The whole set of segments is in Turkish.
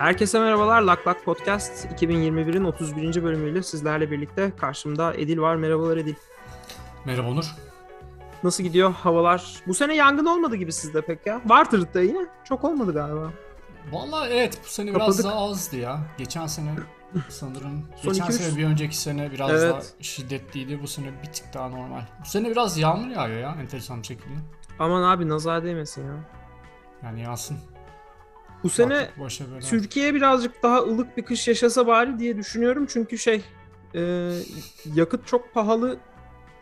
Herkese merhabalar. Lak Lak Podcast 2021'in 31. bölümüyle sizlerle birlikte karşımda Edil var. Merhabalar Edil. Merhaba Onur. Nasıl gidiyor havalar? Bu sene yangın olmadı gibi sizde pek ya. Vardır da yine. Çok olmadı galiba. Vallahi evet bu sene Kapadık. biraz daha azdı ya. Geçen sene sanırım. Son geçen sene bir önceki sene biraz Evet. daha şiddetliydi. Bu sene bir tık daha normal. Bu sene biraz yağmur yağıyor ya enteresan bir şekilde. Aman abi nazar değmesin ya. Yani yağsın. Bu sene. Türkiye birazcık daha ılık bir kış yaşasa bari diye düşünüyorum. Çünkü şey e, yakıt çok pahalı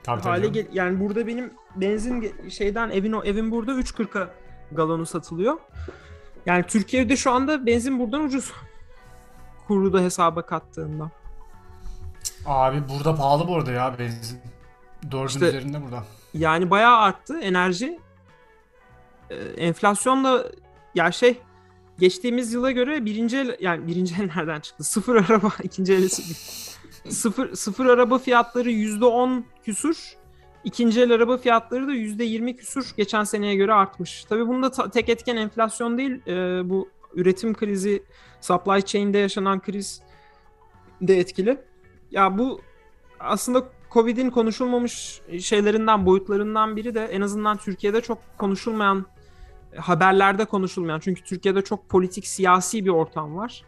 Tabii, tabii hale canım. gel yani burada benim benzin şeyden evin o evin burada 3.40'a galonu satılıyor. Yani Türkiye'de şu anda benzin buradan ucuz. Kuru da hesaba kattığında. Abi burada pahalı bu arada ya benzin. Dördün İşte- üzerinde burada. Yani bayağı arttı enerji. Ee, enflasyon da ya şey geçtiğimiz yıla göre birinci el, yani birinci el nereden çıktı? Sıfır araba ikinci el sıfır, sıfır araba fiyatları yüzde on küsür. İkinci el araba fiyatları da yüzde yirmi küsür geçen seneye göre artmış. Tabii bunda ta- tek etken enflasyon değil. Ee, bu üretim krizi, supply chain'de yaşanan kriz de etkili. Ya bu aslında Covid'in konuşulmamış şeylerinden, boyutlarından biri de en azından Türkiye'de çok konuşulmayan, haberlerde konuşulmayan. Çünkü Türkiye'de çok politik, siyasi bir ortam var.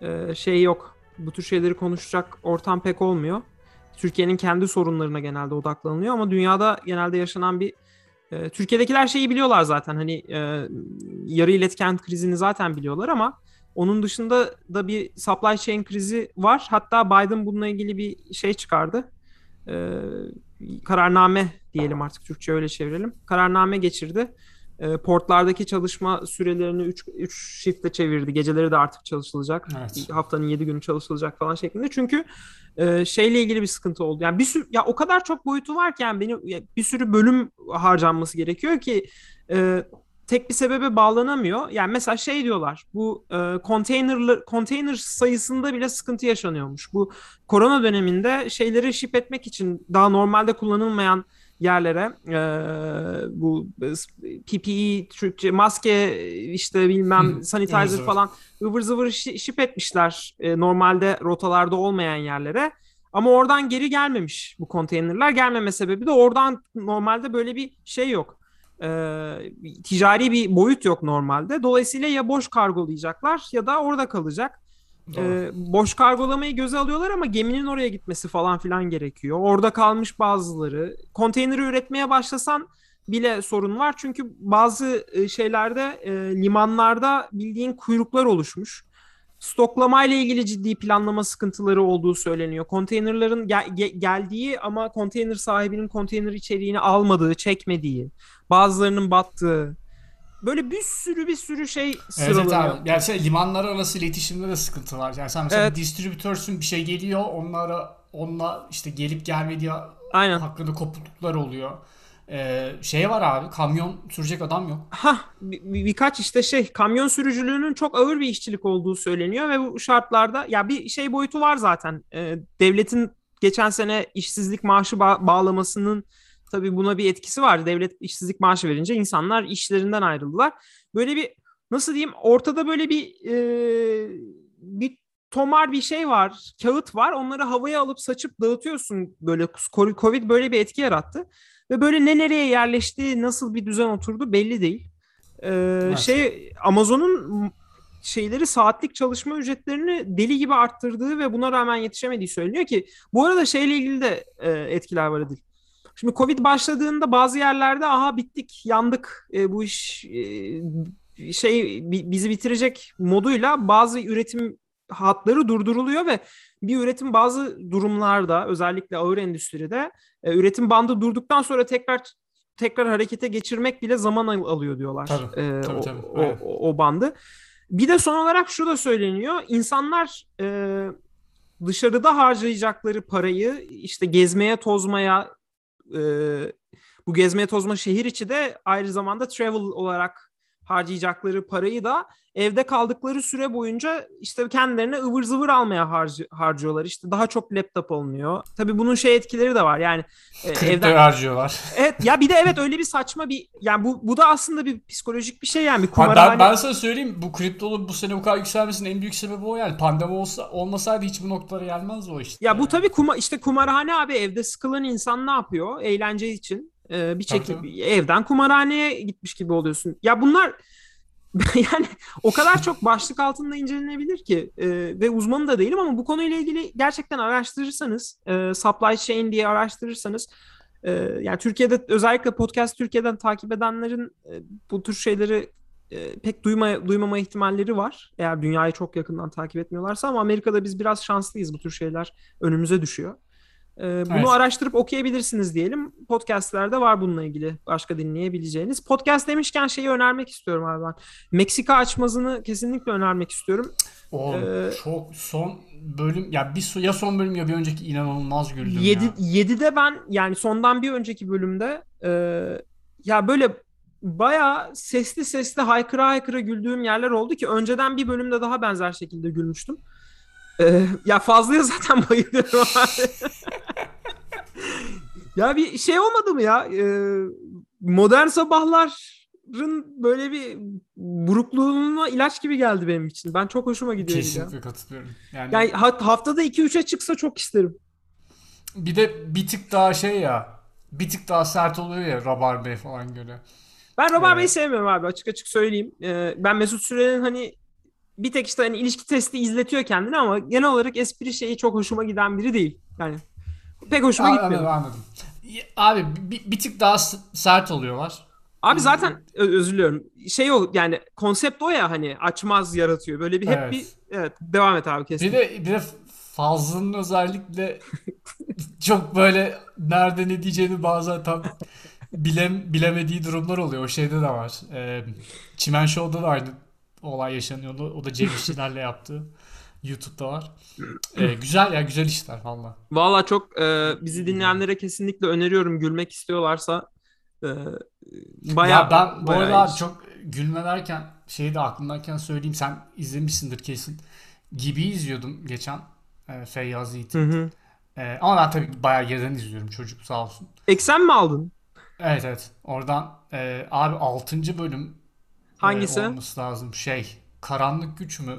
Ee, şey yok, bu tür şeyleri konuşacak ortam pek olmuyor. Türkiye'nin kendi sorunlarına genelde odaklanılıyor ama dünyada genelde yaşanan bir e, Türkiye'dekiler şeyi biliyorlar zaten hani e, yarı iletken krizini zaten biliyorlar ama onun dışında da bir supply chain krizi var. Hatta Biden bununla ilgili bir şey çıkardı. Ee, kararname diyelim artık Türkçe öyle çevirelim. Kararname geçirdi. Ee, portlardaki çalışma sürelerini 3 3 shiftle çevirdi. Geceleri de artık çalışılacak. Evet. Haftanın 7 günü çalışılacak falan şeklinde. Çünkü e, şeyle ilgili bir sıkıntı oldu. Yani bir sürü ya o kadar çok boyutu varken benim ya bir sürü bölüm harcanması gerekiyor ki e, tek bir sebebe bağlanamıyor. Yani mesela şey diyorlar. Bu e, konteyner konteyner sayısında bile sıkıntı yaşanıyormuş. Bu korona döneminde şeyleri ship etmek için daha normalde kullanılmayan yerlere e, bu PPE, Türkçe maske işte bilmem sanitizer falan ıvır zıvır şi- ship etmişler e, normalde rotalarda olmayan yerlere. Ama oradan geri gelmemiş bu konteynerler. Gelmeme sebebi de oradan normalde böyle bir şey yok. Ee, ticari bir boyut yok normalde. Dolayısıyla ya boş kargolayacaklar ya da orada kalacak. Ee, boş kargolamayı göze alıyorlar ama geminin oraya gitmesi falan filan gerekiyor. Orada kalmış bazıları. Konteyneri üretmeye başlasan bile sorun var. Çünkü bazı e, şeylerde e, limanlarda bildiğin kuyruklar oluşmuş. Stoklamayla ilgili ciddi planlama sıkıntıları olduğu söyleniyor. Konteynerların gel- ge- geldiği ama konteyner sahibinin konteyner içeriğini almadığı, çekmediği, bazılarının battığı. Böyle bir sürü bir sürü şey sıralanıyor. evet abi. Yani şey, limanlar arası iletişimde de sıkıntı var. Yani sen mesela Evet. distribütörsün bir şey geliyor onlara onunla işte gelip gelmediği Aynen. hakkında kopukluklar oluyor. Ee, şey var abi kamyon sürecek adam yok. Ha birkaç işte şey kamyon sürücülüğünün çok ağır bir işçilik olduğu söyleniyor ve bu şartlarda ya bir şey boyutu var zaten. Ee, devletin geçen sene işsizlik maaşı ba- bağlamasının tabii buna bir etkisi var. Devlet işsizlik maaşı verince insanlar işlerinden ayrıldılar. Böyle bir nasıl diyeyim ortada böyle bir e, bir tomar bir şey var, kağıt var. Onları havaya alıp saçıp dağıtıyorsun böyle Covid böyle bir etki yarattı. Ve böyle ne nereye yerleşti, nasıl bir düzen oturdu belli değil. Ee, Evet. Şey Amazon'un şeyleri saatlik çalışma ücretlerini deli gibi arttırdığı ve buna rağmen yetişemediği söyleniyor ki bu arada şeyle ilgili de e, etkiler var Adil. Şimdi Covid başladığında bazı yerlerde aha bittik, yandık, e, bu iş e, şey bi- bizi bitirecek moduyla bazı üretim hatları durduruluyor ve bir üretim bazı durumlarda özellikle ağır endüstride e, üretim bandı durduktan sonra tekrar tekrar harekete geçirmek bile zaman al- alıyor diyorlar. Tabii, e, tabii, o, tabii, o, o- o bandı. Bir de son olarak şu da söyleniyor. İnsanlar e, dışarıda harcayacakları parayı işte gezmeye, tozmaya e, bu gezmeye tozma şehir içi de ayrı zamanda travel olarak harcayacakları parayı da evde kaldıkları süre boyunca işte kendilerine ıvır zıvır almaya harcı, harcıyorlar. İşte daha çok laptop alınıyor. Tabii bunun şey etkileri de var. Yani e, evden harcıyorlar. Evet ya bir de evet öyle bir saçma bir yani bu bu da aslında bir psikolojik bir şey yani bir kumarhane. Ben, ben sana söyleyeyim bu kriptolu bu sene bu kadar yükselmesinin en büyük sebebi o yani. Pandemi olsa olmasaydı hiç bu noktalara gelmez o işte. Ya bu tabii kuma, işte kumarhane abi evde sıkılan insan ne yapıyor? Eğlence için e, bir şekilde evden kumarhaneye gitmiş gibi oluyorsun. Ya bunlar yani o kadar çok başlık altında incelenebilir ki e, ve uzmanı da değilim ama bu konuyla ilgili gerçekten araştırırsanız e, supply chain diye araştırırsanız e, yani Türkiye'de özellikle podcast Türkiye'den takip edenlerin e, bu tür şeyleri e, pek duyma, duymama ihtimalleri var. Eğer dünyayı çok yakından takip etmiyorlarsa ama Amerika'da biz biraz şanslıyız bu tür şeyler önümüze düşüyor. Ee, bunu evet. araştırıp okuyabilirsiniz diyelim. Podcastlerde var bununla ilgili başka dinleyebileceğiniz. Podcast demişken şeyi önermek istiyorum abi ben. Meksika açmazını kesinlikle önermek istiyorum. Oğlum ee, çok son bölüm ya bir ya son bölüm ya bir önceki inanılmaz güldüm 7, ya. 7'de ben yani sondan bir önceki bölümde e, ya böyle baya sesli sesli haykıra haykıra güldüğüm yerler oldu ki önceden bir bölümde daha benzer şekilde gülmüştüm. Ee, ya fazlaya zaten bayılıyorum abi. ya bir şey olmadı mı ya? Ee, modern sabahların böyle bir burukluğuna ilaç gibi geldi benim için. Ben çok hoşuma gidiyor. Kesinlikle ya. katılıyorum. Yani, yani haftada 2-3'e çıksa çok isterim. Bir de bir tık daha şey ya bir tık daha sert oluyor ya Rabar falan göre. Ben Rabar evet. sevmiyorum abi açık açık söyleyeyim. Ee, ben Mesut Süren'in hani bir tek işte hani ilişki testi izletiyor kendini ama genel olarak espri şeyi çok hoşuma giden biri değil. Yani pek hoşuma anladım, gitmiyor. Anladım. Abi bir, bir tık daha sert oluyorlar. Abi zaten özür diliyorum. Şey o yani konsept o ya hani açmaz yaratıyor. Böyle bir hep evet. bir evet devam et abi kesin. Bir de bir de Fazlı'nın özellikle çok böyle nerede ne diyeceğini bazen tam bilem, bilemediği durumlar oluyor. O şeyde de var. Ee, Çimen Show'da da aynı olay yaşanıyordu. O da Cem İşçilerle yaptı. YouTube'da var. Ee, güzel ya güzel işler valla. Valla çok e, bizi dinleyenlere kesinlikle öneriyorum. Gülmek istiyorlarsa e, bayağı Ya ben bu arada çok gülme derken şeyi de aklımdayken söyleyeyim. Sen izlemişsindir kesin. Gibi izliyordum geçen. E, Feyyaz Yiğit'in. E, ama ben tabii bayağı yerden izliyorum çocuk sağ olsun. Eksen mi aldın? Evet evet. Oradan e, abi 6. bölüm Hangisi? E, olması lazım. Şey, karanlık güç mü?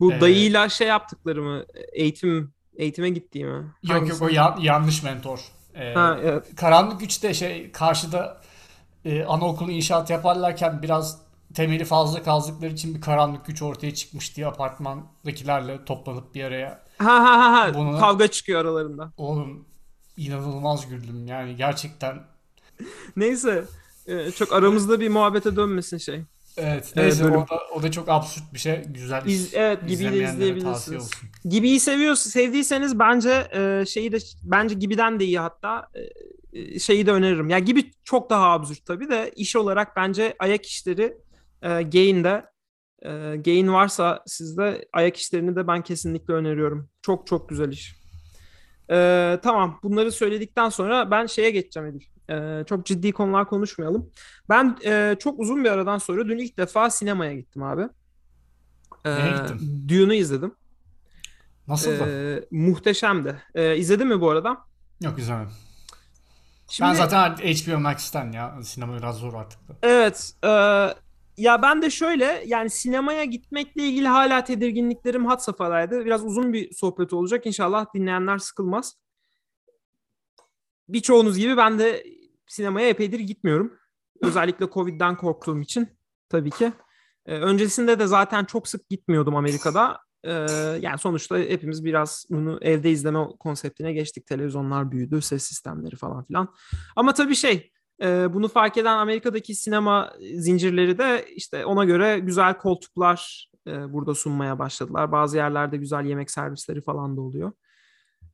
Bu ee, dayıyla şey yaptıkları mı? Eğitim eğitime gittiği mi? Yok Hangisi? yok o ya, yanlış mentor. Ee, ha, evet. Karanlık güçte şey karşıda e, anaokulu inşaat yaparlarken biraz temeli fazla kazdıkları için bir karanlık güç ortaya çıkmış diye apartmandakilerle toplanıp bir araya. Ha ha ha ha. Bunu, kavga çıkıyor aralarında. Oğlum inanılmaz güldüm yani gerçekten. Neyse ee, çok aramızda bir muhabbete dönmesin şey. Evet. Ee, neyse bölüm. o, da, o da çok absürt bir şey. Güzel İz, Evet gibi izleyebilirsiniz. Gibi'yi seviyorsunuz, sevdiyseniz bence e, şeyi de bence Gibi'den de iyi hatta e, şeyi de öneririm. Ya Gibi çok daha absürt tabii de iş olarak bence ayak işleri e, Gain'de e, Gain varsa sizde ayak işlerini de ben kesinlikle öneriyorum. Çok çok güzel iş. E, tamam bunları söyledikten sonra ben şeye geçeceğim Edil. E, çok ciddi konular konuşmayalım. Ben e, çok uzun bir aradan sonra dün ilk defa sinemaya gittim abi. E? Dune'u izledim. Nasıl da? E, muhteşemdi. E, izledin mi bu arada? Yok izlemedim. Şimdi, ben zaten HBO Max'ten ya. Sinema biraz zor artık. Evet. E, ya ben de şöyle yani sinemaya gitmekle ilgili hala tedirginliklerim hat safhadaydı. Biraz uzun bir sohbet olacak. İnşallah dinleyenler sıkılmaz. Birçoğunuz gibi ben de sinemaya epeydir gitmiyorum. Özellikle Covid'den korktuğum için tabii ki. Ee, öncesinde de zaten çok sık gitmiyordum Amerika'da. Ee, yani sonuçta hepimiz biraz bunu evde izleme konseptine geçtik. Televizyonlar büyüdü, ses sistemleri falan filan. Ama tabii şey, e, bunu fark eden Amerika'daki sinema zincirleri de işte ona göre güzel koltuklar e, burada sunmaya başladılar. Bazı yerlerde güzel yemek servisleri falan da oluyor.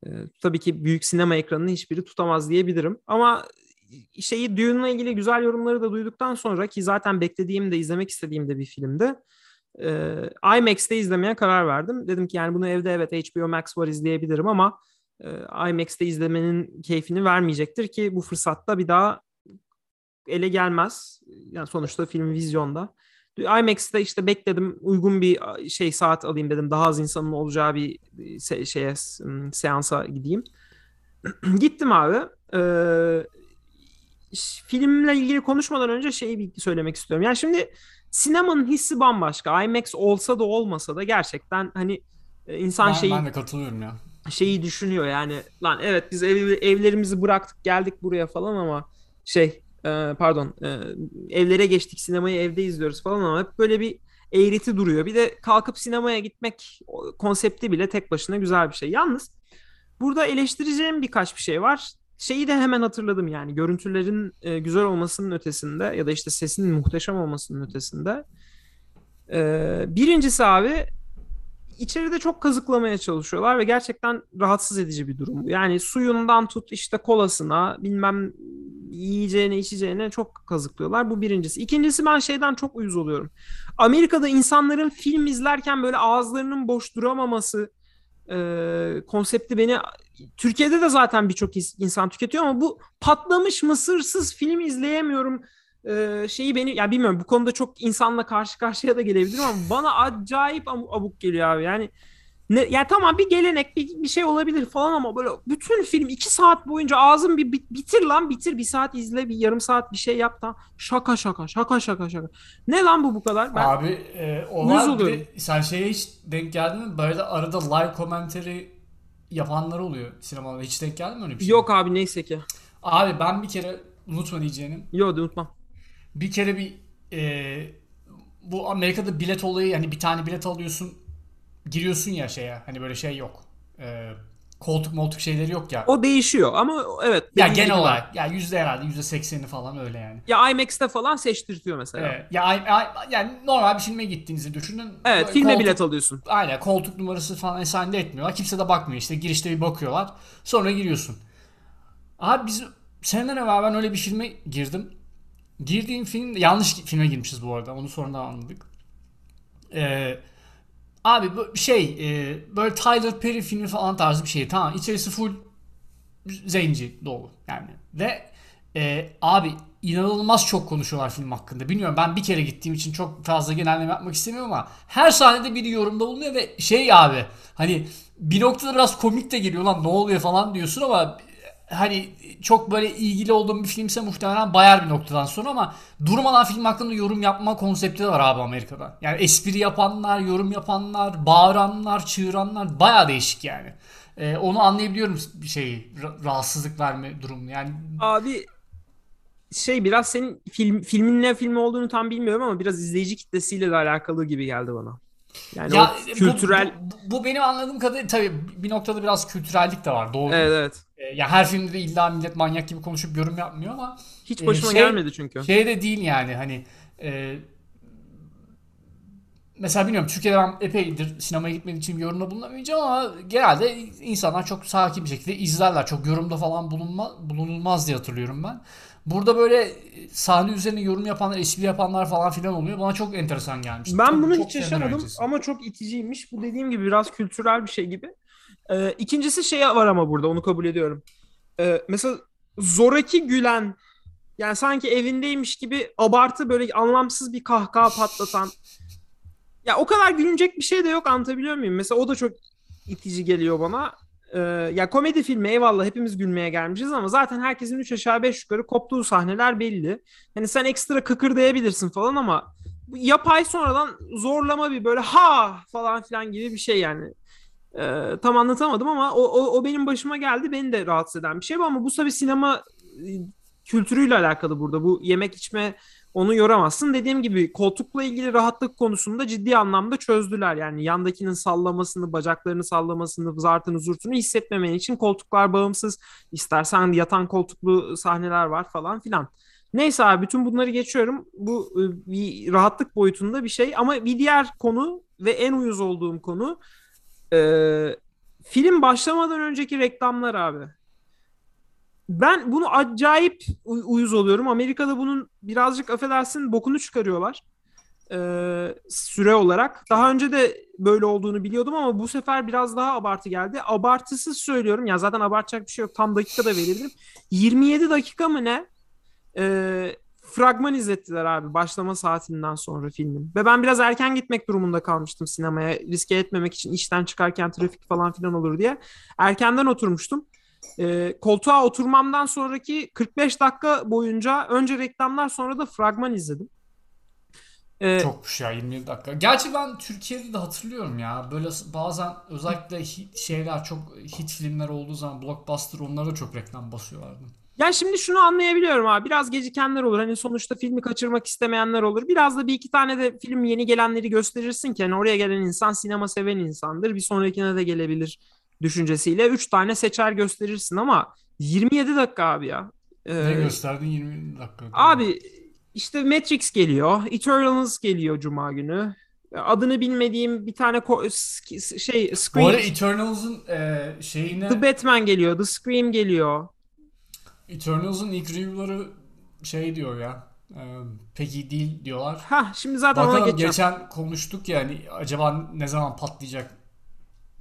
E, tabii ki büyük sinema ekranını hiçbiri tutamaz diyebilirim. Ama şeyi Dune'la ilgili güzel yorumları da duyduktan sonra ki zaten beklediğim de izlemek istediğim de bir filmdi. E, IMAX'te izlemeye karar verdim. Dedim ki yani bunu evde evet HBO Max var izleyebilirim ama e, IMAX'te izlemenin keyfini vermeyecektir ki bu fırsatta bir daha ele gelmez. Yani sonuçta film vizyonda. IMAX'te işte bekledim uygun bir şey saat alayım dedim. Daha az insanın olacağı bir se- şeye seansa gideyim. Gittim abi. Ee, filmle ilgili konuşmadan önce şeyi bir söylemek istiyorum. Yani şimdi sinemanın hissi bambaşka. IMAX olsa da olmasa da gerçekten hani e, insan ben, şeyi ben de katılıyorum ya. Şeyi düşünüyor yani lan evet biz ev, evlerimizi bıraktık geldik buraya falan ama şey e, pardon e, evlere geçtik sinemayı evde izliyoruz falan ama hep böyle bir eğreti duruyor. Bir de kalkıp sinemaya gitmek konsepti bile tek başına güzel bir şey. Yalnız burada eleştireceğim birkaç bir şey var. Şeyi de hemen hatırladım yani görüntülerin e, güzel olmasının ötesinde ya da işte sesin muhteşem olmasının ötesinde. E, birincisi abi içeride çok kazıklamaya çalışıyorlar ve gerçekten rahatsız edici bir durum. Yani suyundan tut işte kolasına bilmem yiyeceğine içeceğine çok kazıklıyorlar. Bu birincisi. İkincisi ben şeyden çok uyuz oluyorum. Amerika'da insanların film izlerken böyle ağızlarının boş duramaması e, konsepti beni Türkiye'de de zaten birçok insan tüketiyor ama bu patlamış mısırsız film izleyemiyorum e, şeyi beni ya bilmiyorum bu konuda çok insanla karşı karşıya da gelebilirim ama bana acayip abuk geliyor abi. Yani ne, yani tamam bir gelenek bir, bir şey olabilir falan ama böyle bütün film iki saat boyunca ağzım bir bitir lan bitir bir saat izle bir yarım saat bir şey yap da şaka şaka şaka şaka şaka. Ne lan bu bu kadar? Ben Abi e, o var bir de, sen şeye hiç denk geldin mi? Böyle arada live commentary yapanlar oluyor sinemada. Hiç denk geldin mi öyle bir şey? Yok abi neyse ki. Abi ben bir kere unutma diyeceğini. Yok unutmam. Bir kere bir e, bu Amerika'da bilet olayı yani bir tane bilet alıyorsun giriyorsun ya şeye hani böyle şey yok. E, koltuk moltuk şeyleri yok ya. O değişiyor ama evet. Ya genel olarak ya yüzde herhalde yüzde sekseni falan öyle yani. Ya IMAX'te falan seçtirtiyor mesela. Evet. Ya yani normal bir filme gittiğinizi düşünün. Evet filme koltuk, bilet alıyorsun. Aynen koltuk numarası falan esande etmiyorlar. Kimse de bakmıyor işte girişte bir bakıyorlar. Sonra giriyorsun. Abi biz seneler evvel ben öyle bir filme girdim. Girdiğim film yanlış filme girmişiz bu arada. Onu sonradan anladık. Ee, abi bu şey e, böyle Tyler Perry filmi falan tarzı bir şey. Tamam içerisi full zenci dolu yani. Ve e, abi inanılmaz çok konuşuyorlar film hakkında. Bilmiyorum ben bir kere gittiğim için çok fazla genelleme yapmak istemiyorum ama her sahnede biri yorumda bulunuyor ve şey abi hani bir noktada biraz komik de geliyor lan ne oluyor falan diyorsun ama hani çok böyle ilgili olduğum bir filmse muhtemelen bayar bir noktadan sonra ama durmadan film hakkında yorum yapma konsepti de var abi Amerika'da. Yani espri yapanlar, yorum yapanlar, bağıranlar, çığıranlar baya değişik yani. Ee, onu anlayabiliyorum bir şey rahatsızlık verme durumu yani. Abi şey biraz senin film filmin ne filmi olduğunu tam bilmiyorum ama biraz izleyici kitlesiyle de alakalı gibi geldi bana. Yani ya, kültürel bu, bu, bu benim anladığım kadarıyla tabii bir noktada biraz kültürellik de var doğru. Evet evet. Ee, ya her filmde de illa millet manyak gibi konuşup yorum yapmıyor ama hiç e, başıma e, şey, gelmedi çünkü. Şey de değil yani hani e, mesela bilmiyorum Türkiye'de ben epeydir sinemaya gitmediğim için yorumda bulunamayacağım ama genelde insanlar çok sakin bir şekilde izlerler. Çok yorumda falan bulunma, bulunulmaz diye hatırlıyorum ben. Burada böyle sahne üzerine yorum yapanlar, espri yapanlar falan filan oluyor. Bana çok enteresan gelmiş. Ben bunu hiç yaşamadım ama çok iticiymiş. Bu dediğim gibi biraz kültürel bir şey gibi. Ee, ikincisi şey var ama burada onu kabul ediyorum. Ee, mesela zoraki gülen yani sanki evindeymiş gibi abartı böyle anlamsız bir kahkaha patlatan ya o kadar gülünecek bir şey de yok anlatabiliyor muyum? Mesela o da çok itici geliyor bana. Ee, ya komedi filmi eyvallah hepimiz gülmeye gelmişiz ama zaten herkesin 3 aşağı 5 yukarı koptuğu sahneler belli. Hani sen ekstra kıkırdayabilirsin falan ama yapay sonradan zorlama bir böyle ha falan filan gibi bir şey yani. Ee, tam anlatamadım ama o, o, o benim başıma geldi. Beni de rahatsız eden bir şey ama bu tabii sinema e, kültürüyle alakalı burada. Bu yemek içme onu yoramazsın. Dediğim gibi koltukla ilgili rahatlık konusunda ciddi anlamda çözdüler. Yani yandakinin sallamasını, bacaklarını sallamasını, zartını zurtunu hissetmemen için koltuklar bağımsız. İstersen yatan koltuklu sahneler var falan filan. Neyse abi bütün bunları geçiyorum. Bu e, bir rahatlık boyutunda bir şey ama bir diğer konu ve en uyuz olduğum konu e, film başlamadan önceki reklamlar abi ben bunu acayip uyuz oluyorum. Amerika'da bunun birazcık affedersin bokunu çıkarıyorlar. Ee, süre olarak. Daha önce de böyle olduğunu biliyordum ama bu sefer biraz daha abartı geldi. Abartısız söylüyorum. Ya zaten abartacak bir şey yok. Tam dakika da verebilirim. 27 dakika mı ne? Ee, fragman izlettiler abi başlama saatinden sonra filmin. Ve ben biraz erken gitmek durumunda kalmıştım sinemaya. Riske etmemek için işten çıkarken trafik falan filan olur diye. Erkenden oturmuştum. E, koltuğa oturmamdan sonraki 45 dakika boyunca önce reklamlar sonra da fragman izledim. Ee, Çokmuş ya 27 dakika. Gerçi ben Türkiye'de de hatırlıyorum ya. Böyle bazen özellikle hit şeyler çok hit filmler olduğu zaman blockbuster onlara çok reklam basıyorlardı. Ya şimdi şunu anlayabiliyorum abi. Biraz gecikenler olur. Hani sonuçta filmi kaçırmak istemeyenler olur. Biraz da bir iki tane de film yeni gelenleri gösterirsin ki hani oraya gelen insan sinema seven insandır. Bir sonrakine de gelebilir düşüncesiyle. Üç tane seçer gösterirsin ama 27 dakika abi ya. Ee, ne gösterdin 20 dakika? Abi işte Matrix geliyor. Eternals geliyor Cuma günü. Adını bilmediğim bir tane şey Scream. Bu arada Eternals'ın e, şeyine... The Batman geliyor. The Scream geliyor. Eternals'ın ilk review'ları şey diyor ya. E, pek iyi değil diyorlar. Ha şimdi zaten Bakalım, ona geçeceğim. geçen konuştuk ya hani acaba ne zaman patlayacak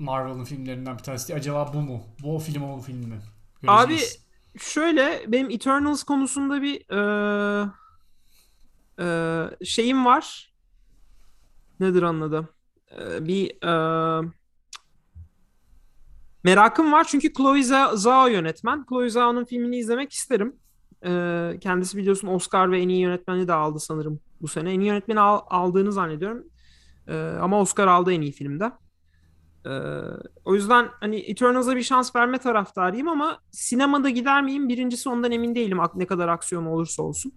Marvel'ın filmlerinden bir tanesi. Acaba bu mu? Bu o film o film mi? Göreceğiz. Abi şöyle benim Eternals konusunda bir e, e, şeyim var. Nedir anladım? E, bir e, merakım var çünkü Chloe Zhao yönetmen. Chloe Zhao'nun filmini izlemek isterim. E, kendisi biliyorsun Oscar ve en iyi yönetmeni de aldı sanırım bu sene. En iyi yönetmeni al, aldığını zannediyorum. E, ama Oscar aldı en iyi filmde. Ee, o yüzden hani Eternals'a bir şans verme taraftarıyım ama sinemada gider miyim? Birincisi ondan emin değilim ne kadar aksiyon olursa olsun.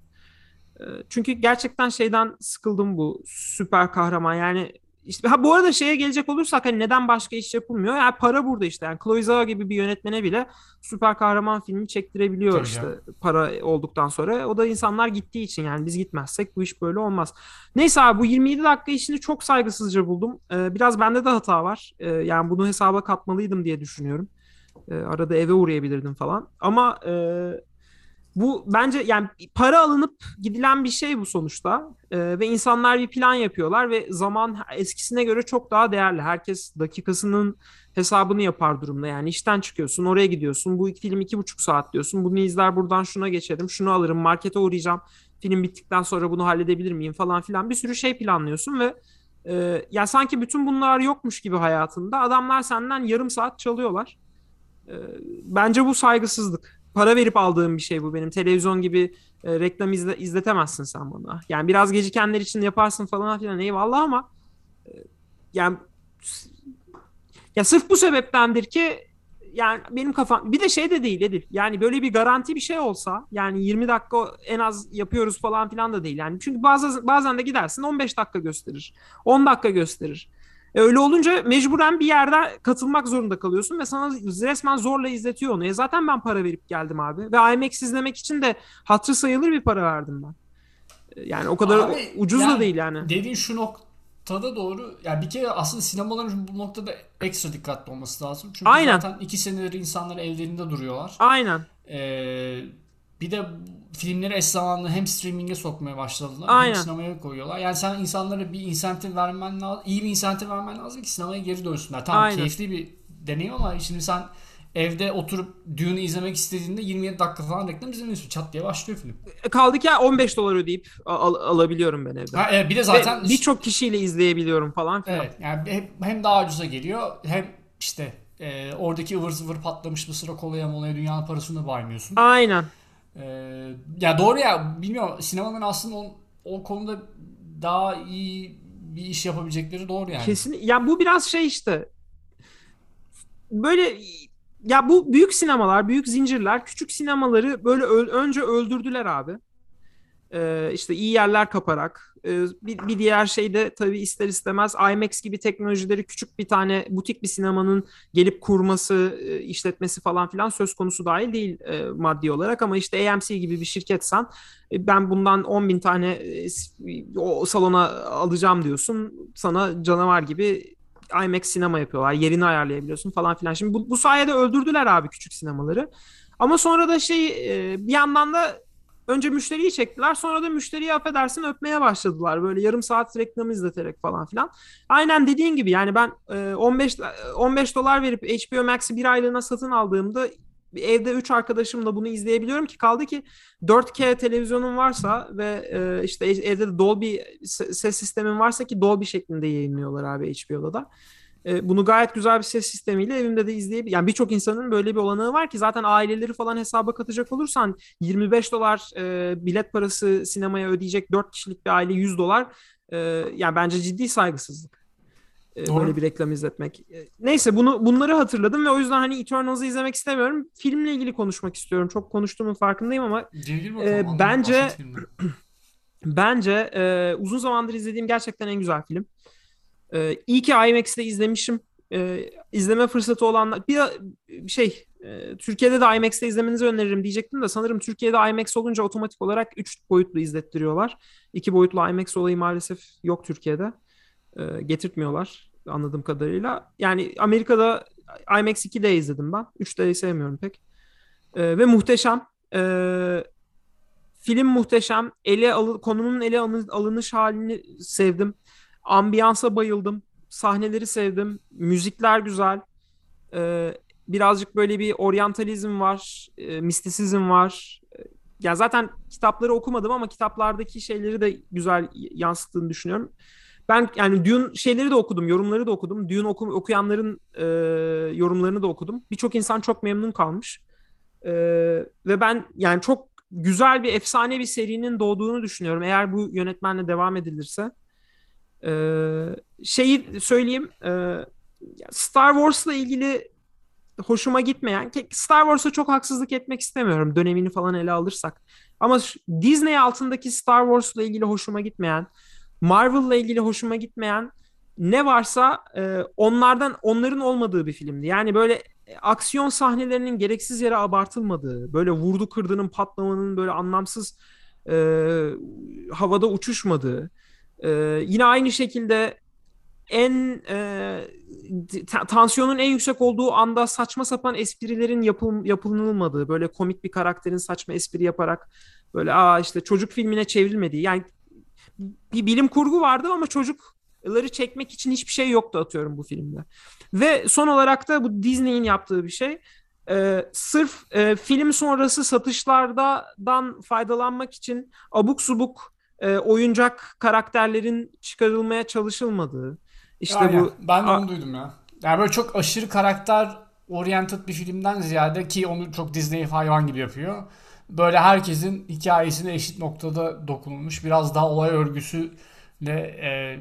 Ee, çünkü gerçekten şeyden sıkıldım bu süper kahraman yani işte ha bu arada şeye gelecek olursak hani neden başka iş yapılmıyor? Yani para burada işte. Yani Chloe Zhao gibi bir yönetmene bile süper kahraman filmi çektirebiliyor Tabii işte ya. para olduktan sonra. O da insanlar gittiği için yani biz gitmezsek bu iş böyle olmaz. Neyse abi bu 27 dakika işini çok saygısızca buldum. Ee, biraz bende de hata var. Ee, yani bunu hesaba katmalıydım diye düşünüyorum. Ee, arada eve uğrayabilirdim falan. Ama e, bu bence yani para alınıp gidilen bir şey bu sonuçta. Ee, ve insanlar bir plan yapıyorlar ve zaman eskisine göre çok daha değerli. Herkes dakikasının hesabını yapar durumda. Yani işten çıkıyorsun oraya gidiyorsun. Bu film iki buçuk saat diyorsun. Bunu izler buradan şuna geçerim şunu alırım markete uğrayacağım. Film bittikten sonra bunu halledebilir miyim falan filan. Bir sürü şey planlıyorsun ve e, ya sanki bütün bunlar yokmuş gibi hayatında. Adamlar senden yarım saat çalıyorlar. E, bence bu saygısızlık para verip aldığım bir şey bu benim. Televizyon gibi e, reklam izle, izletemezsin sen bana. Yani biraz gecikenler için yaparsın falan filan eyvallah ama e, yani ya sırf bu sebeptendir ki yani benim kafam bir de şey de değil Edil. Yani böyle bir garanti bir şey olsa yani 20 dakika en az yapıyoruz falan filan da değil. Yani çünkü bazı bazen de gidersin 15 dakika gösterir. 10 dakika gösterir. E öyle olunca mecburen bir yerde katılmak zorunda kalıyorsun ve sana resmen zorla izletiyor onu. E zaten ben para verip geldim abi. Ve IMAX izlemek için de hatırı sayılır bir para verdim ben. E, yani o kadar abi, ucuz yani, da değil yani. Dediğin şu noktada doğru. Yani bir kere aslında sinemaların bu noktada ekstra dikkatli olması lazım. Çünkü Aynen. zaten iki senedir insanlar evlerinde duruyorlar. Aynen. Ee, bir de filmleri eş zamanlı hem streaming'e sokmaya başladılar Aynen. hem sinemaya koyuyorlar. Yani sen insanlara bir insentif vermen lazım. iyi bir insentif vermen lazım ki sinemaya geri dönsünler. Tamam Aynen. keyifli bir deneyim ama şimdi sen evde oturup Dune'u izlemek istediğinde 27 dakika falan reklam izlemiyorsun. Çat diye başlıyor film. E, kaldı ki 15 dolar ödeyip al- alabiliyorum ben evde. Ha, evet, bir de zaten birçok kişiyle izleyebiliyorum falan filan. Evet. Yani hem daha ucuza geliyor hem işte e, oradaki ıvır zıvır patlamış mısıra kolaya molaya dünyanın parasını da baymıyorsun. Aynen. Ee, ya doğru ya bilmiyorum sinemanın aslında o, o konuda daha iyi bir iş yapabilecekleri doğru yani. Kesin. Ya bu biraz şey işte böyle ya bu büyük sinemalar, büyük zincirler küçük sinemaları böyle ö- önce öldürdüler abi. Ee, işte iyi yerler kaparak. Ee, bir, bir diğer şey de tabii ister istemez IMAX gibi teknolojileri küçük bir tane butik bir sinemanın gelip kurması, e, işletmesi falan filan söz konusu dahil değil e, maddi olarak. Ama işte AMC gibi bir şirketsen e, ben bundan 10 bin tane e, o salona alacağım diyorsun. Sana canavar gibi IMAX sinema yapıyorlar. Yerini ayarlayabiliyorsun falan filan. Şimdi bu, bu sayede öldürdüler abi küçük sinemaları. Ama sonra da şey e, bir yandan da önce müşteriyi çektiler sonra da müşteriyi affedersin öpmeye başladılar. Böyle yarım saat reklamı izleterek falan filan. Aynen dediğin gibi yani ben 15 15 dolar verip HBO Max'i bir aylığına satın aldığımda evde 3 arkadaşımla bunu izleyebiliyorum ki kaldı ki 4K televizyonun varsa ve e, işte evde de Dolby ses sistemin varsa ki Dolby şeklinde yayınlıyorlar abi HBO'da da. E, bunu gayet güzel bir ses sistemiyle evimde de izleyebilirim. Yani birçok insanın böyle bir olanağı var ki zaten aileleri falan hesaba katacak olursan 25 dolar e, bilet parası sinemaya ödeyecek 4 kişilik bir aile 100 dolar e, yani bence ciddi saygısızlık. E, Doğru. Böyle bir reklam izletmek. E, neyse bunu bunları hatırladım ve o yüzden hani Eternals'ı izlemek istemiyorum. Filmle ilgili konuşmak istiyorum. Çok konuştuğumun farkındayım ama e, bence bence e, uzun zamandır izlediğim gerçekten en güzel film. E, iyi ki IMAX'te izlemişim. E, izleme fırsatı olanlar bir şey e, Türkiye'de de IMAX'te izlemenizi öneririm diyecektim de sanırım Türkiye'de IMAX olunca otomatik olarak 3 boyutlu izlettiriyorlar. 2 boyutlu IMAX olayı maalesef yok Türkiye'de. E, getirtmiyorlar anladığım kadarıyla. Yani Amerika'da IMAX 2D izledim ben. 3D'yi sevmiyorum pek. E, ve muhteşem. E, film muhteşem. Ele alı, konunun ele alınış halini sevdim. Ambiyansa bayıldım. Sahneleri sevdim. Müzikler güzel. E, birazcık böyle bir oryantalizm var. E, mistisizm var. E, ya zaten kitapları okumadım ama kitaplardaki şeyleri de güzel yansıttığını düşünüyorum. Ben yani Dune şeyleri de okudum, yorumları da okudum. Dune oku, okuyanların e, yorumlarını da okudum. Birçok insan çok memnun kalmış. E, ve ben yani çok güzel bir efsane bir serinin doğduğunu düşünüyorum. Eğer bu yönetmenle devam edilirse. E, şeyi söyleyeyim. E, Star Wars'la ilgili hoşuma gitmeyen, Star Wars'a çok haksızlık etmek istemiyorum dönemini falan ele alırsak. Ama Disney altındaki Star Wars'la ilgili hoşuma gitmeyen, Marvel'la ilgili hoşuma gitmeyen ne varsa e, onlardan onların olmadığı bir filmdi. Yani böyle e, aksiyon sahnelerinin gereksiz yere abartılmadığı, böyle vurdu kırdının patlamanın böyle anlamsız e, havada uçuşmadığı, e, yine aynı şekilde en e, tansiyonun en yüksek olduğu anda saçma sapan esprilerin yapıl, yapılmadığı, böyle komik bir karakterin saçma espri yaparak böyle aa işte çocuk filmine çevrilmediği. Yani bir bilim kurgu vardı ama çocukları çekmek için hiçbir şey yoktu atıyorum bu filmde. Ve son olarak da bu Disney'in yaptığı bir şey. Ee, sırf e, film sonrası satışlardan faydalanmak için abuk subuk e, oyuncak karakterlerin çıkarılmaya çalışılmadığı. İşte Aynen. bu ben de onu duydum ya. Yani böyle çok aşırı karakter oriented bir filmden ziyade ki onu çok Disney hayvan gibi yapıyor böyle herkesin hikayesine eşit noktada dokunulmuş. Biraz daha olay örgüsüyle e,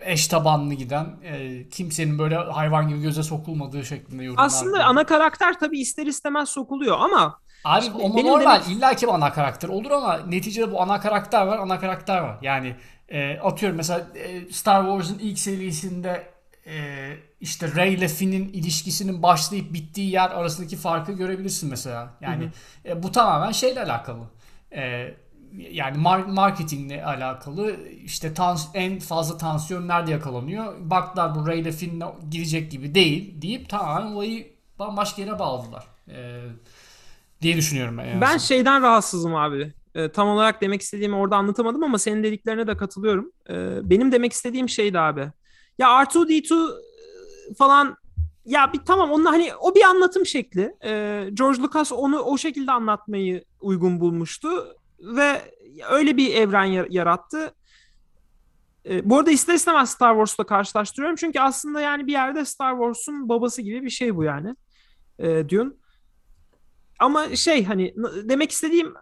eş tabanlı giden e, kimsenin böyle hayvan gibi göze sokulmadığı şeklinde yorumlar. Aslında diyor. ana karakter tabii ister istemez sokuluyor ama Abi o normal demek... illa ki ana karakter olur ama neticede bu ana karakter var ana karakter var. Yani e, atıyorum mesela e, Star Wars'ın ilk serisinde e, işte Rey ile Finn'in ilişkisinin başlayıp bittiği yer arasındaki farkı görebilirsin mesela. Yani hı hı. E, bu tamamen şeyle alakalı. E, yani mar- marketingle alakalı işte tans en fazla tansiyon nerede yakalanıyor? Baklar bu Rey ile Finn girecek gibi değil deyip tamamen olayı bambaşka yere bağladılar. E, diye düşünüyorum ben. Ben şeyden rahatsızım abi. E, tam olarak demek istediğimi orada anlatamadım ama senin dediklerine de katılıyorum. E, benim demek istediğim şeydi abi. Ya R2D2 e, falan ya bir tamam onun hani o bir anlatım şekli. Ee, George Lucas onu o şekilde anlatmayı uygun bulmuştu ve öyle bir evren yarattı. Ee, bu arada ister istemez Star Wars'la karşılaştırıyorum çünkü aslında yani bir yerde Star Wars'un babası gibi bir şey bu yani. Ee, Dune. Ama şey hani demek istediğim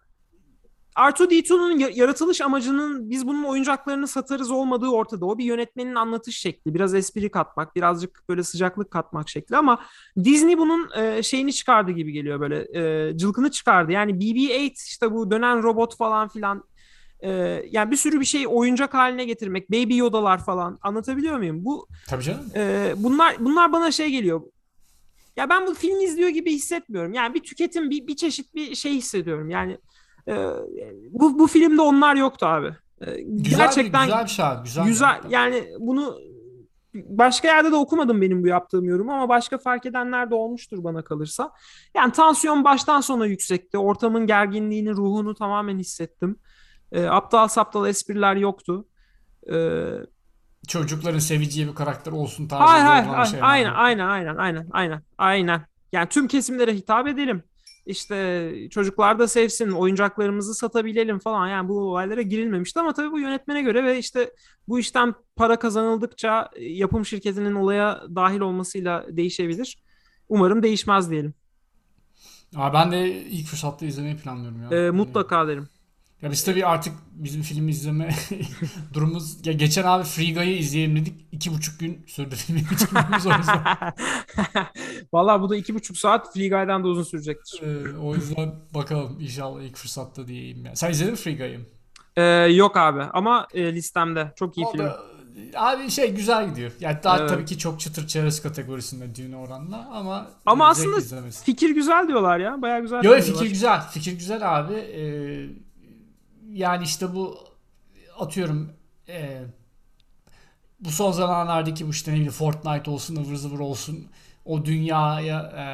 R2-D2'nun yaratılış amacının biz bunun oyuncaklarını satarız olmadığı ortada. O bir yönetmenin anlatış şekli. Biraz espri katmak, birazcık böyle sıcaklık katmak şekli ama Disney bunun e, şeyini çıkardı gibi geliyor böyle. E, cılkını çıkardı. Yani BB-8 işte bu dönen robot falan filan e, yani bir sürü bir şey oyuncak haline getirmek, Baby Yoda'lar falan anlatabiliyor muyum? Bu Tabii canım. E, bunlar bunlar bana şey geliyor. Ya ben bu film izliyor gibi hissetmiyorum. Yani bir tüketim, bir, bir çeşit bir şey hissediyorum. Yani ee, bu, bu filmde onlar yoktu abi. Ee, güzel Gerçekten bir, güzel bir şey abi. Güzel, güzel yani bunu başka yerde de okumadım benim bu yaptığım yorumu ama başka fark edenler de olmuştur bana kalırsa. Yani tansiyon baştan sona yüksekti. Ortamın gerginliğini, ruhunu tamamen hissettim. E, aptal saptal espriler yoktu. E, Çocukların seveceği bir karakter olsun tarzı hayır, hayır, hayır, aynen, aynen, aynen, aynen, aynen, aynen. Yani tüm kesimlere hitap edelim. işte çocuklar da sevsin, oyuncaklarımızı satabilelim falan. Yani bu olaylara girilmemişti ama tabii bu yönetmene göre ve işte bu işten para kazanıldıkça yapım şirketinin olaya dahil olmasıyla değişebilir. Umarım değişmez diyelim. Aa, ben de ilk fırsatta izlemeyi planlıyorum ya. Ee, mutlaka derim. Ya biz tabii artık bizim film izleme durumumuz ya geçen abi Free Guy'ı izleyelim dedik. iki buçuk gün sürdü filmi bitirmemiz o yüzden. Valla bu da iki buçuk saat Free Guy'dan da uzun sürecektir. Ee, o yüzden bakalım inşallah ilk fırsatta diyeyim ya. Sen izledin mi Free Guy'ı? Ee, yok abi ama e, listemde. Çok iyi O film. da abi şey güzel gidiyor. Yani daha Evet. tabii ki çok çıtır çerez kategorisinde Dune oranla ama Ama aslında izlemesi. fikir güzel diyorlar ya. Baya güzel. Yo söylüyorlar. fikir güzel. Fikir güzel abi. Ee, yani işte bu atıyorum ee, bu son zamanlardaki bu işte ne bileyim Fortnite olsun ıvır zıvır olsun o dünyaya e,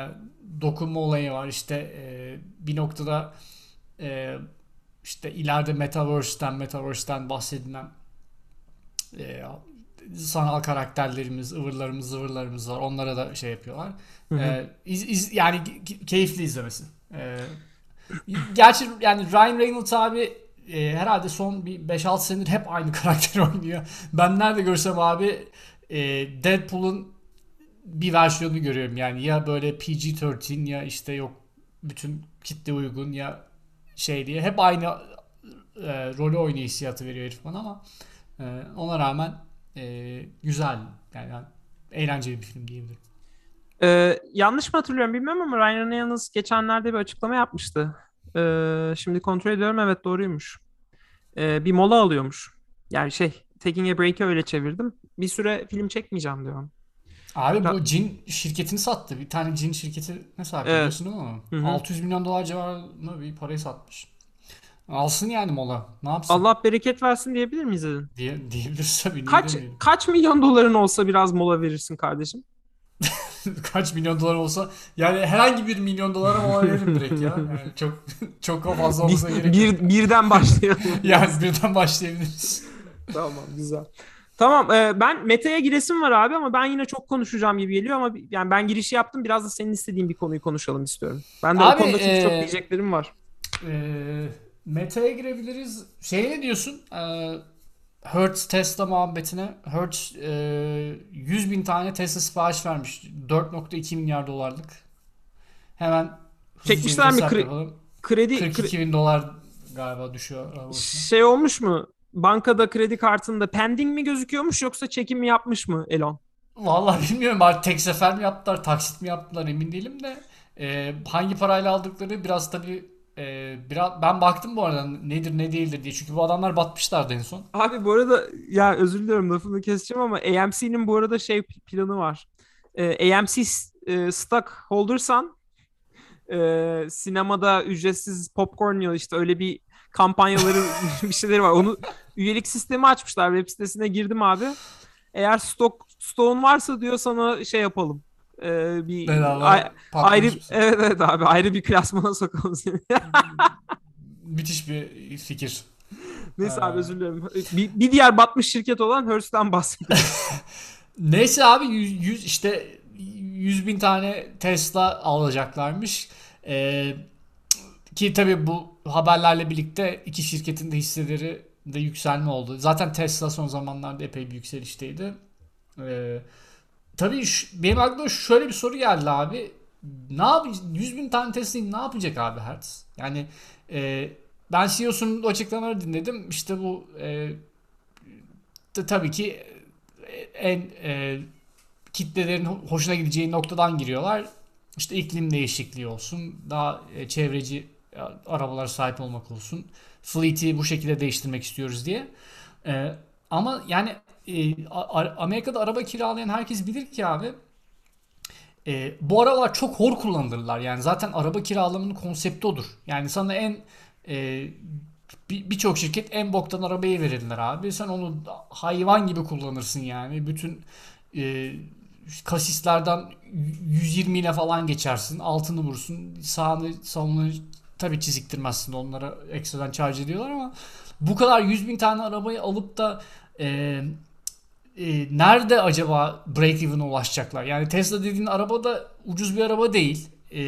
dokunma olayı var işte e, bir noktada e, işte ileride Metaverse'ten Metaverse'ten bahsedilen e, sanal karakterlerimiz, ıvırlarımız, zıvırlarımız var. Onlara da şey yapıyorlar. Hı hı. E, iz- iz- yani ke- keyifli izlemesi. E, gerçi yani Ryan Reynolds abi e, herhalde son bir 5-6 senedir hep aynı karakter oynuyor. Ben nerede görsem abi e, Deadpool'un bir versiyonunu görüyorum. Yani ya böyle PG-13 ya işte yok bütün kitle uygun ya şey diye hep aynı e, rolü oynuyor hissiyatı veriyor herif bana ama e, ona rağmen e, güzel yani, yani eğlenceli bir film diyebilirim. Ee, yanlış mı hatırlıyorum bilmem ama Ryan Reynolds geçenlerde bir açıklama yapmıştı. Ee, şimdi kontrol ediyorum evet doğruymuş. Ee, bir mola alıyormuş. Yani şey Taking a Break'i öyle çevirdim. Bir süre film çekmeyeceğim diyor. Abi bu cin şirketini sattı. Bir tane cin şirketi ne sahip Evet. biliyorsun değil mi? onu? Hı hı. 600 milyon dolar civarında bir parayı satmış. Alsın yani mola. Ne yapsın? Allah bereket versin diyebilir miyiz dedin? Diye, diyebiliriz tabii. Kaç kaç milyon doların olsa biraz mola verirsin kardeşim? Kaç milyon dolar olsa yani herhangi bir milyon dolara mola veririm direkt ya. Yani çok çok fazla olmasa Bir, gerek yok. bir- birden başlayalım. Yani birden başlayabiliriz. tamam güzel. Tamam e, ben Mete'ye giresim var abi ama ben yine çok konuşacağım gibi geliyor ama yani ben girişi yaptım biraz da senin istediğin bir konuyu konuşalım istiyorum. Ben de o Abi, konuda çünkü çok e, diyeceklerim var. Ee, Meta'ya girebiliriz. Şey ne diyorsun? Ee, Hertz Tesla muhabbetine. Hertz e, 100 bin tane Tesla sipariş vermiş. 4.2 milyar dolarlık. Hemen Çekmişler mi kre- yapalım. Kredi, kre- 42 bin dolar galiba düşüyor araba başına. şey olmuş mu? Bankada kredi kartında pending mi gözüküyormuş yoksa çekim mi yapmış mı Elon? Vallahi bilmiyorum artık tek sefer mi yaptılar, taksit mi yaptılar emin değilim de e, hangi parayla aldıkları biraz tabii e, biraz ben baktım bu arada nedir ne değildir diye çünkü bu adamlar batmışlardı en son. Abi bu arada ya özür diliyorum lafını keseceğim ama AMC'nin bu arada şey planı var. Ee, AMC e, stock holdersan e, sinemada ücretsiz popcorn yiyor işte öyle bir kampanyaları bir şeyleri var. Onu üyelik sistemi açmışlar web sitesine girdim abi. Eğer stok stoğun varsa diyor sana şey yapalım. Ee, bir Bedava ay- ayrı patlamış. evet evet abi ayrı bir klasmana sokalım seni. Müthiş bir fikir. Neyse Ee, abi özür dilerim. Bir, bir diğer batmış şirket olan Hearst'ten bahsediyorum. Neyse abi 100, 100 işte 100 bin tane Tesla alacaklarmış. Ee, ki tabii bu haberlerle birlikte iki şirketin de hisseleri de yükselme oldu. Zaten Tesla son zamanlarda epey bir yükselişteydi. Ee, tabii şu- benim aklıma şöyle bir soru geldi abi. Ne yapacak? 100 bin tane Tesla'yı ne yapacak abi Hertz? Yani e, ben CEO'sunun açıklamaları dinledim. İşte bu e, t- tabii ki en e, kitlelerin ho- hoşuna gideceği noktadan giriyorlar. İşte iklim değişikliği olsun, daha e, çevreci e, arabalara sahip olmak olsun. Fleet'i bu şekilde değiştirmek istiyoruz diye. E, ama yani e, Amerika'da araba kiralayan herkes bilir ki abi e, bu arabalar çok hor kullanılırlar. Yani zaten araba kiralamanın konsepti odur. Yani sana en e, bir- birçok şirket en boktan arabayı verirler abi. Sen onu hayvan gibi kullanırsın yani. Bütün e, kasislerden 120 ile falan geçersin. Altını vursun. Sağını solunu tabii çiziktirmezsin. Onlara ekstradan charge ediyorlar ama bu kadar 100 bin tane arabayı alıp da e, e, nerede acaba break even'a ulaşacaklar? Yani Tesla dediğin araba da ucuz bir araba değil. E,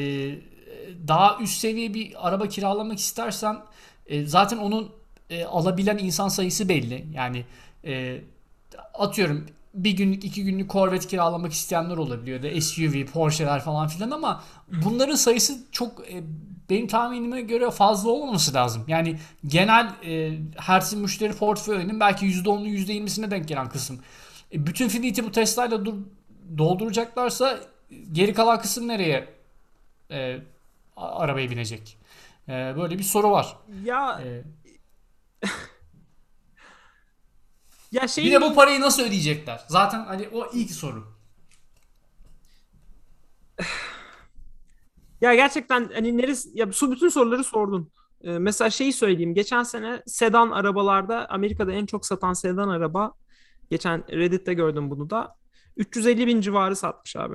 daha üst seviye bir araba kiralamak istersen e, zaten onun e, alabilen insan sayısı belli. Yani e, atıyorum bir günlük iki günlük Corvette kiralamak isteyenler olabiliyor da SUV, Porsche'ler falan filan ama bunların sayısı çok e, benim tahminime göre fazla olmaması lazım. Yani genel e, Hertz'in müşteri portföyünün belki %10'u %20'sine denk gelen kısım. E, bütün Fleet'i bu Tesla'yla dur, dolduracaklarsa geri kalan kısım nereye e, arabaya binecek? E, böyle bir soru var. Ya E, ya şey bir de bu parayı nasıl ödeyecekler? Zaten hani o ilk soru. Ya gerçekten hani neresi ya su bütün soruları sordun. Ee, mesela şeyi söyleyeyim. Geçen sene sedan arabalarda Amerika'da en çok satan sedan araba geçen Reddit'te gördüm bunu da 350 bin civarı satmış abi.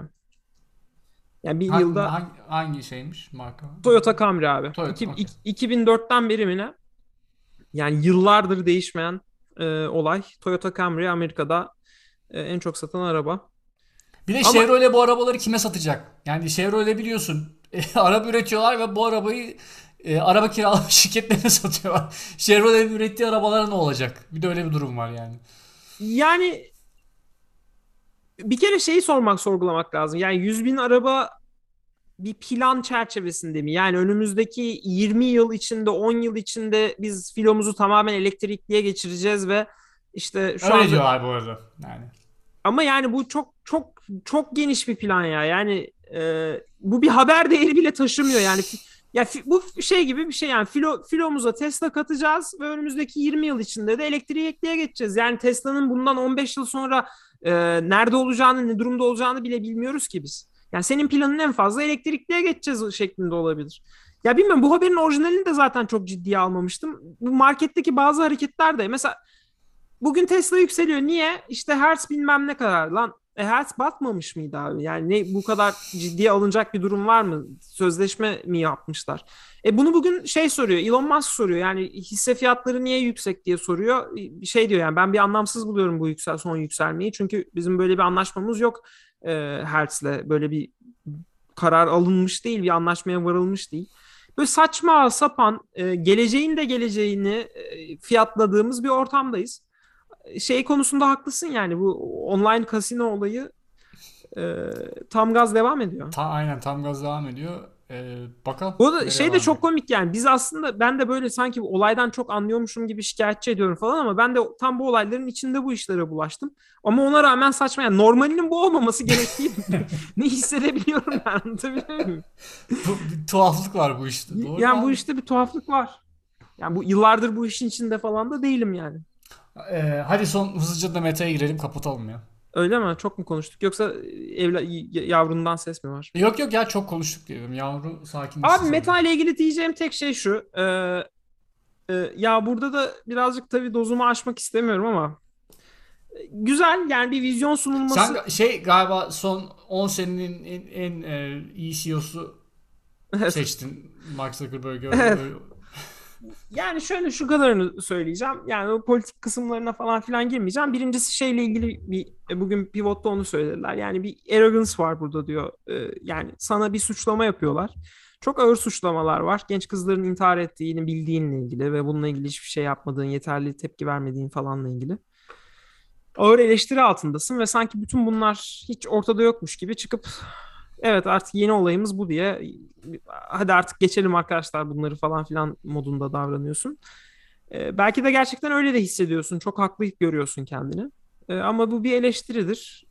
Yani bir Hangi, yılda hangi, hangi şeymiş marka? Toyota Camry abi. Toyota, İki- ik- 2004'ten beri mi ne? Yani yıllardır değişmeyen e, olay. Toyota Camry Amerika'da e, en çok satan araba. Bir de Ama- Chevrolet bu arabaları kime satacak? Yani Chevrolet biliyorsun e, araba üretiyorlar ve bu arabayı e, araba kiralama şirketlerine satıyorlar. Chevrolet'in ürettiği arabalara ne olacak? Bir de öyle bir durum var yani. Yani bir kere şeyi sormak, sorgulamak lazım. Yani 100 bin araba bir plan çerçevesinde mi? Yani önümüzdeki 20 yıl içinde, 10 yıl içinde biz filomuzu tamamen elektrikliye geçireceğiz ve işte şu öyle anda diyorlar bu arada. Yani. ama yani bu çok çok çok geniş bir plan ya. Yani e, bu bir haber değeri bile taşımıyor yani. Ya bu şey gibi bir şey yani filo filomuza Tesla katacağız ve önümüzdeki 20 yıl içinde de elektrikliye geçeceğiz. Yani Tesla'nın bundan 15 yıl sonra e, nerede olacağını, ne durumda olacağını bile bilmiyoruz ki biz. Yani senin planın en fazla elektrikliye geçeceğiz şeklinde olabilir. Ya bilmiyorum bu haberin orijinalini de zaten çok ciddiye almamıştım. Bu marketteki bazı hareketler de mesela Bugün Tesla yükseliyor. Niye? İşte Hertz bilmem ne kadar. Lan e, Hertz batmamış mıydı abi? Yani ne bu kadar ciddiye alınacak bir durum var mı? Sözleşme mi yapmışlar? E bunu bugün şey soruyor. Elon Musk soruyor. Yani hisse fiyatları niye yüksek diye soruyor. Bir şey diyor yani ben bir anlamsız buluyorum bu yüksel son yükselmeyi. Çünkü bizim böyle bir anlaşmamız yok e, Hertz'le. Böyle bir karar alınmış değil, bir anlaşmaya varılmış değil. Böyle saçma sapan e, geleceğin de geleceğini e, fiyatladığımız bir ortamdayız şey konusunda haklısın yani bu online kasino olayı e, tam gaz devam ediyor. Ta, aynen tam gaz devam ediyor. Ee, bakalım. Bu da şey de çok komik yani biz aslında ben de böyle sanki bu olaydan çok anlıyormuşum gibi şikayetçi ediyorum falan ama ben de tam bu olayların içinde bu işlere bulaştım. Ama ona rağmen saçma yani normalinin bu olmaması gerektiği ne hissedebiliyorum ben anlatabiliyor muyum? Bu- bir tuhaflık var bu işte. Doğru Yani bu abi. işte bir tuhaflık var. Yani bu yıllardır bu işin içinde falan da değilim yani. Ee, hadi son hızlıca da meta'ya girelim kapatalım ya. Öyle mi? Çok mu konuştuk? Yoksa evla yavrundan ses mi var? Yok yok ya çok konuştuk diyelim. Yavru sakin. Abi meta ile ilgili diyeceğim tek şey şu. Ee, e, ya burada da birazcık tabii dozumu aşmak istemiyorum ama e, güzel yani bir vizyon sunulması. Sen şey galiba son 10 senenin en, en e, iyi CEO'su seçtin Mark Zuckerberg'ü. Evet. Öyle- Yani şöyle şu kadarını söyleyeceğim. Yani o politik kısımlarına falan filan girmeyeceğim. Birincisi şeyle ilgili bir e, bugün pivotta onu söylediler. Yani bir arrogance var burada diyor. Ee, yani sana bir suçlama yapıyorlar. Çok ağır suçlamalar var. Genç kızların intihar ettiğini bildiğinle ilgili ve bununla ilgili hiçbir şey yapmadığın, yeterli tepki vermediğin falanla ilgili. Ağır eleştiri altındasın ve sanki bütün bunlar hiç ortada yokmuş gibi çıkıp evet artık yeni olayımız bu diye hadi artık geçelim arkadaşlar bunları falan filan modunda davranıyorsun. Ee, belki de gerçekten öyle de hissediyorsun. Çok haklı görüyorsun kendini. Ee, ama bu bir eleştiridir.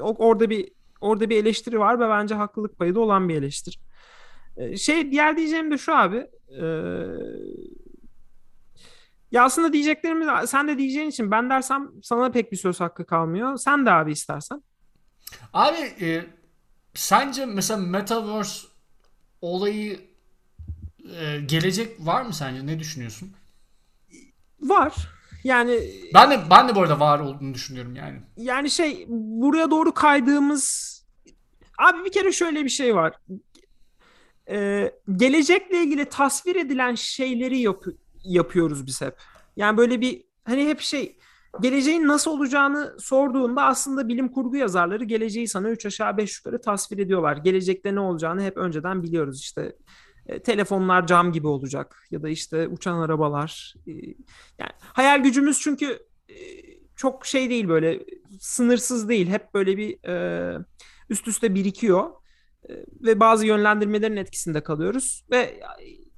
O- orada bir orada bir eleştiri var ve bence haklılık payı da olan bir eleştiri. Ee, şey diğer diyeceğim de şu abi. Ee, ya aslında diyeceklerimi sen de diyeceğin için ben dersem sana pek bir söz hakkı kalmıyor. Sen de abi istersen. Abi e, sence mesela Metaverse olayı e, gelecek var mı sence? Ne düşünüyorsun? Var. Yani Ben de ben de bu arada var olduğunu düşünüyorum yani. yani şey buraya doğru kaydığımız abi bir kere şöyle bir şey var. Ee, gelecekle ilgili tasvir edilen şeyleri yap- yapıyoruz biz hep. Yani böyle bir hani hep şey geleceğin nasıl olacağını sorduğunda aslında bilim kurgu yazarları geleceği sana 3 aşağı 5 yukarı tasvir ediyorlar. Gelecekte ne olacağını hep önceden biliyoruz. İşte e, telefonlar cam gibi olacak ya da işte uçan arabalar. E, yani hayal gücümüz çünkü e, çok şey değil böyle sınırsız değil. Hep böyle bir üst üste birikiyor ve bazı yönlendirmelerin etkisinde kalıyoruz ve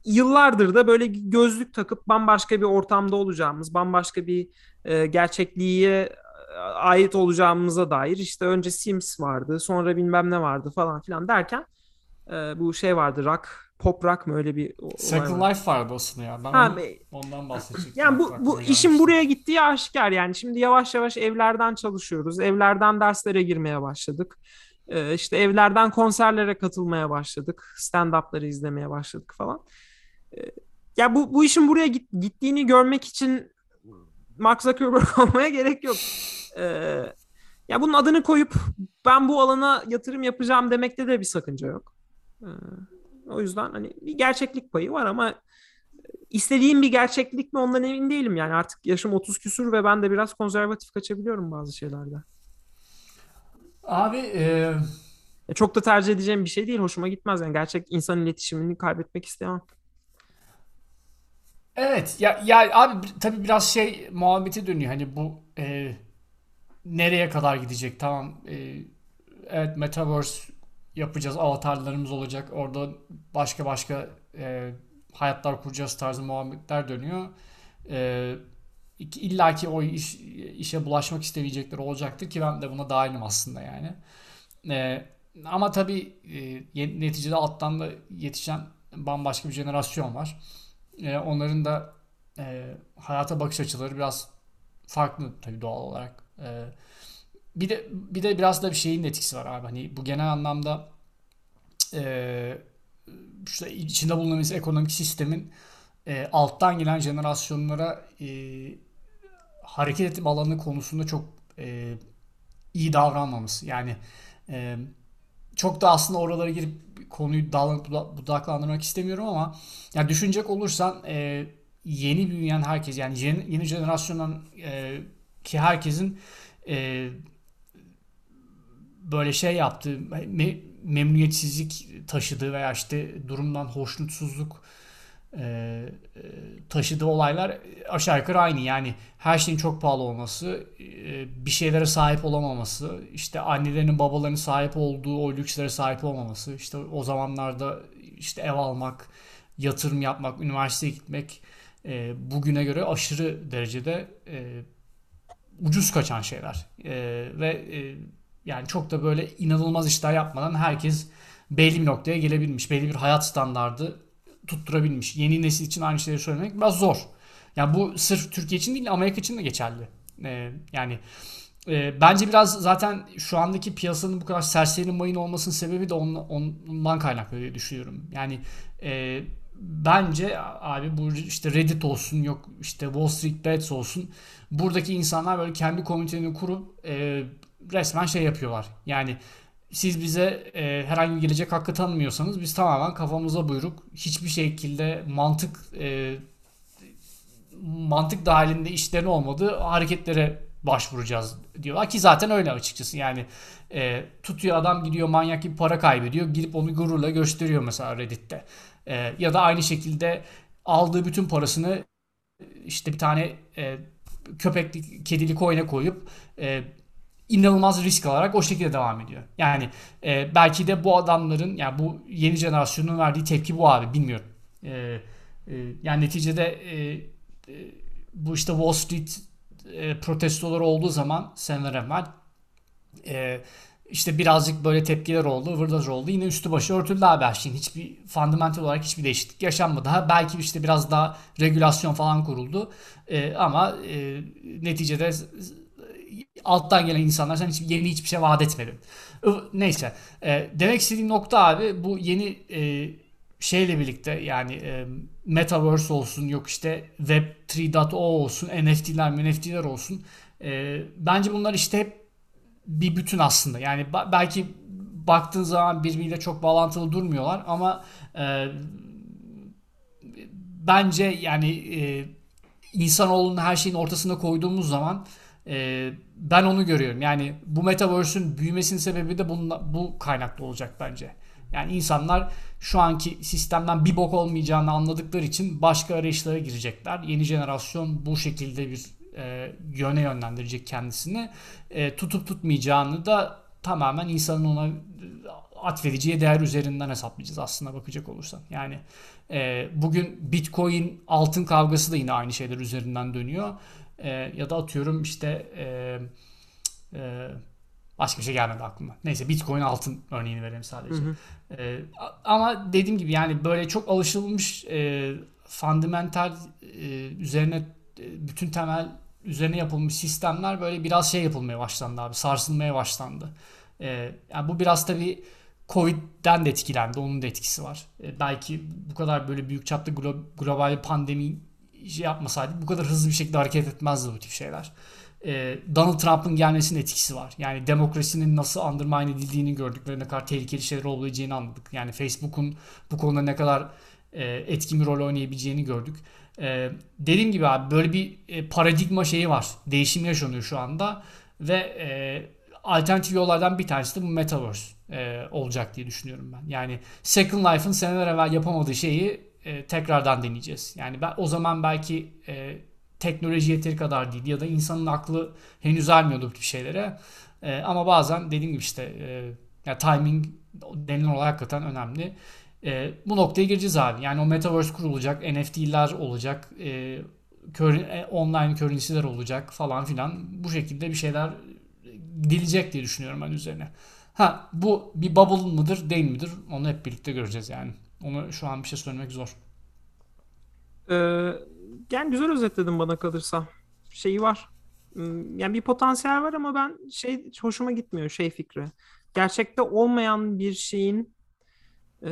yıllardır da böyle gözlük takıp bambaşka bir ortamda olacağımız, bambaşka bir e, gerçekliğe e, ait olacağımıza dair işte önce Sims vardı, sonra bilmem ne vardı falan filan derken e, bu şey vardı rock pop rock mı öyle bir Second Life vardı aslında ya. Ben ha, onu, ondan bahsedecektim. Yani bu, bu işin buraya gittiği aşikar yani. Şimdi yavaş yavaş evlerden çalışıyoruz. Evlerden derslere girmeye başladık. Ee, işte evlerden konserlere katılmaya başladık. Stand-up'ları izlemeye başladık falan. Ee, ya bu, bu işin buraya git, gittiğini görmek için Mark Zuckerberg olmaya gerek yok. Ee, ya bunun adını koyup ben bu alana yatırım yapacağım demekte de bir sakınca yok. Ee, o yüzden hani bir gerçeklik payı var ama istediğim bir gerçeklik mi ondan emin değilim yani artık yaşım 30 küsür ve ben de biraz konservatif kaçabiliyorum bazı şeylerde. Abi e... çok da tercih edeceğim bir şey değil. Hoşuma gitmez yani gerçek insan iletişimini kaybetmek istemem. Evet ya ya abi tabii biraz şey muhabbeti dönüyor hani bu e, nereye kadar gidecek tamam e, evet metaverse yapacağız. Avatarlarımız olacak. Orada başka başka e, hayatlar kuracağız tarzı muhabbetler dönüyor. E, İlla ki o iş, işe bulaşmak istemeyecekler olacaktır ki ben de buna dahilim aslında yani. E, ama tabii e, neticede alttan da yetişen bambaşka bir jenerasyon var. E, onların da e, hayata bakış açıları biraz farklı tabii doğal olarak. E, bir de bir de biraz da bir şeyin etkisi var abi. Hani bu genel anlamda e, işte içinde bulunduğumuz ekonomik sistemin e, alttan gelen jenerasyonlara e, hareket etme alanı konusunda çok e, iyi davranmamız. Yani e, çok da aslında oralara girip konuyu budaklandırmak istemiyorum ama yani düşünecek olursan e, yeni büyüyen herkes yani yeni, yeni jenerasyondan e, ki herkesin e, böyle şey yaptığı me, memnuniyetsizlik taşıdığı veya işte durumdan hoşnutsuzluk e, e, taşıdığı olaylar aşağı yukarı aynı. Yani her şeyin çok pahalı olması, e, bir şeylere sahip olamaması, işte annelerinin babalarının sahip olduğu o lükslere sahip olmaması, işte o zamanlarda işte ev almak, yatırım yapmak, üniversiteye gitmek bugüne göre aşırı derecede ucuz kaçan şeyler. Ve yani çok da böyle inanılmaz işler yapmadan herkes belli bir noktaya gelebilmiş. Belli bir hayat standardı tutturabilmiş. Yeni nesil için aynı şeyleri söylemek biraz zor. Yani bu sırf Türkiye için değil Amerika için de geçerli. Ee, yani e, bence biraz zaten şu andaki piyasanın bu kadar serseri mayın olmasının sebebi de ondan, ondan kaynaklı diye düşünüyorum. Yani e, bence abi bu işte Reddit olsun yok işte Wall Street Bets olsun buradaki insanlar böyle kendi komünitelerini kurup e, resmen şey yapıyorlar. Yani siz bize e, herhangi gelecek hakkı tanımıyorsanız biz tamamen kafamıza buyruk hiçbir şekilde mantık e, mantık dahilinde işlerin olmadığı hareketlere başvuracağız diyorlar. Ki zaten öyle açıkçası. Yani e, tutuyor adam gidiyor manyak gibi para kaybediyor gidip onu gururla gösteriyor mesela Reddit'te. E, ya da aynı şekilde aldığı bütün parasını işte bir tane e, köpekli kedili coin'e koyup e, inanılmaz risk alarak o şekilde devam ediyor. Yani e, belki de bu adamların yani bu yeni jenerasyonun verdiği tepki bu abi bilmiyorum. E, e, yani neticede e, e, bu işte Wall Street e, protestoları olduğu zaman seneler evvel e, işte birazcık böyle tepkiler oldu, vırdaç oldu. Yine üstü başı örtüldü abi her şeyin. Hiçbir fundamental olarak hiçbir değişiklik yaşanmadı. Ha, belki işte biraz daha regülasyon falan kuruldu. E, ama e, neticede alttan gelen insanlar sen hiç, yeni hiçbir şey vaat etmedin. Neyse. E, demek istediğim nokta abi bu yeni e, şeyle birlikte yani e, Metaverse olsun yok işte Web 3.0 olsun NFT'ler NFT'ler olsun. E, bence bunlar işte hep bir bütün aslında. Yani belki baktığın zaman birbiriyle çok bağlantılı durmuyorlar ama e, bence yani e, insanoğlunun her şeyin ortasına koyduğumuz zaman E, ben onu görüyorum. Yani bu metaverse'ün büyümesinin sebebi de bunla, bu kaynaklı olacak bence. Yani insanlar şu anki sistemden bir bok olmayacağını anladıkları için başka arayışlara girecekler. Yeni jenerasyon bu şekilde bir e, yöne yönlendirecek kendisini. E, tutup tutmayacağını da tamamen insanın ona atfedeceği değer üzerinden hesaplayacağız aslında bakacak olursan. Yani e, bugün Bitcoin altın kavgası da yine aynı şeyler üzerinden dönüyor. E, ya da atıyorum işte e, e, başka bir şey gelmedi aklıma. Neyse Bitcoin altın örneğini verelim sadece. Hı hı. E, ama dediğim gibi yani böyle çok alışılmış e, fundamental e, üzerine e, bütün temel üzerine yapılmış sistemler böyle biraz şey yapılmaya başlandı abi. Sarsılmaya başlandı. E, yani bu biraz tabii Covid'den de etkilendi. Onun da etkisi var. E, belki bu kadar böyle büyük çaplı glo- global pandemi şey yapmasaydı bu kadar hızlı bir şekilde hareket etmezdi bu tip şeyler. E, Donald Trump'ın gelmesinin etkisi var. Yani demokrasinin nasıl undermine edildiğini gördük ve ne kadar tehlikeli şeyler olabileceğini anladık. Yani Facebook'un bu konuda ne kadar e, etkin bir rol oynayabileceğini gördük. E, dediğim gibi abi böyle bir e, paradigma şeyi var. Değişim yaşanıyor şu anda ve e, alternatif yollardan bir tanesi de bu Metaverse e, olacak diye düşünüyorum ben. Yani Second Life'ın seneler evvel yapamadığı şeyi e, tekrardan deneyeceğiz. Yani ben o zaman belki e, teknoloji yeteri kadar değil ya da insanın aklı henüz ermiyordu bu şeylere. E, ama bazen dediğim gibi işte e, ya timing denilen olay hakikaten önemli. E, bu noktaya gireceğiz abi. Yani o metaverse kurulacak, NFT'ler olacak, e, kör, e, online currency'ler olacak falan filan. Bu şekilde bir şeyler gidilecek diye düşünüyorum ben üzerine. Ha bu bir bubble mıdır değil midir onu hep birlikte göreceğiz yani. Onu şu an bir şey söylemek zor. Ee, yani güzel özetledin bana kalırsa. Şeyi var. Hmm, yani bir potansiyel var ama ben şey hoşuma gitmiyor şey fikri. Gerçekte olmayan bir şeyin ee,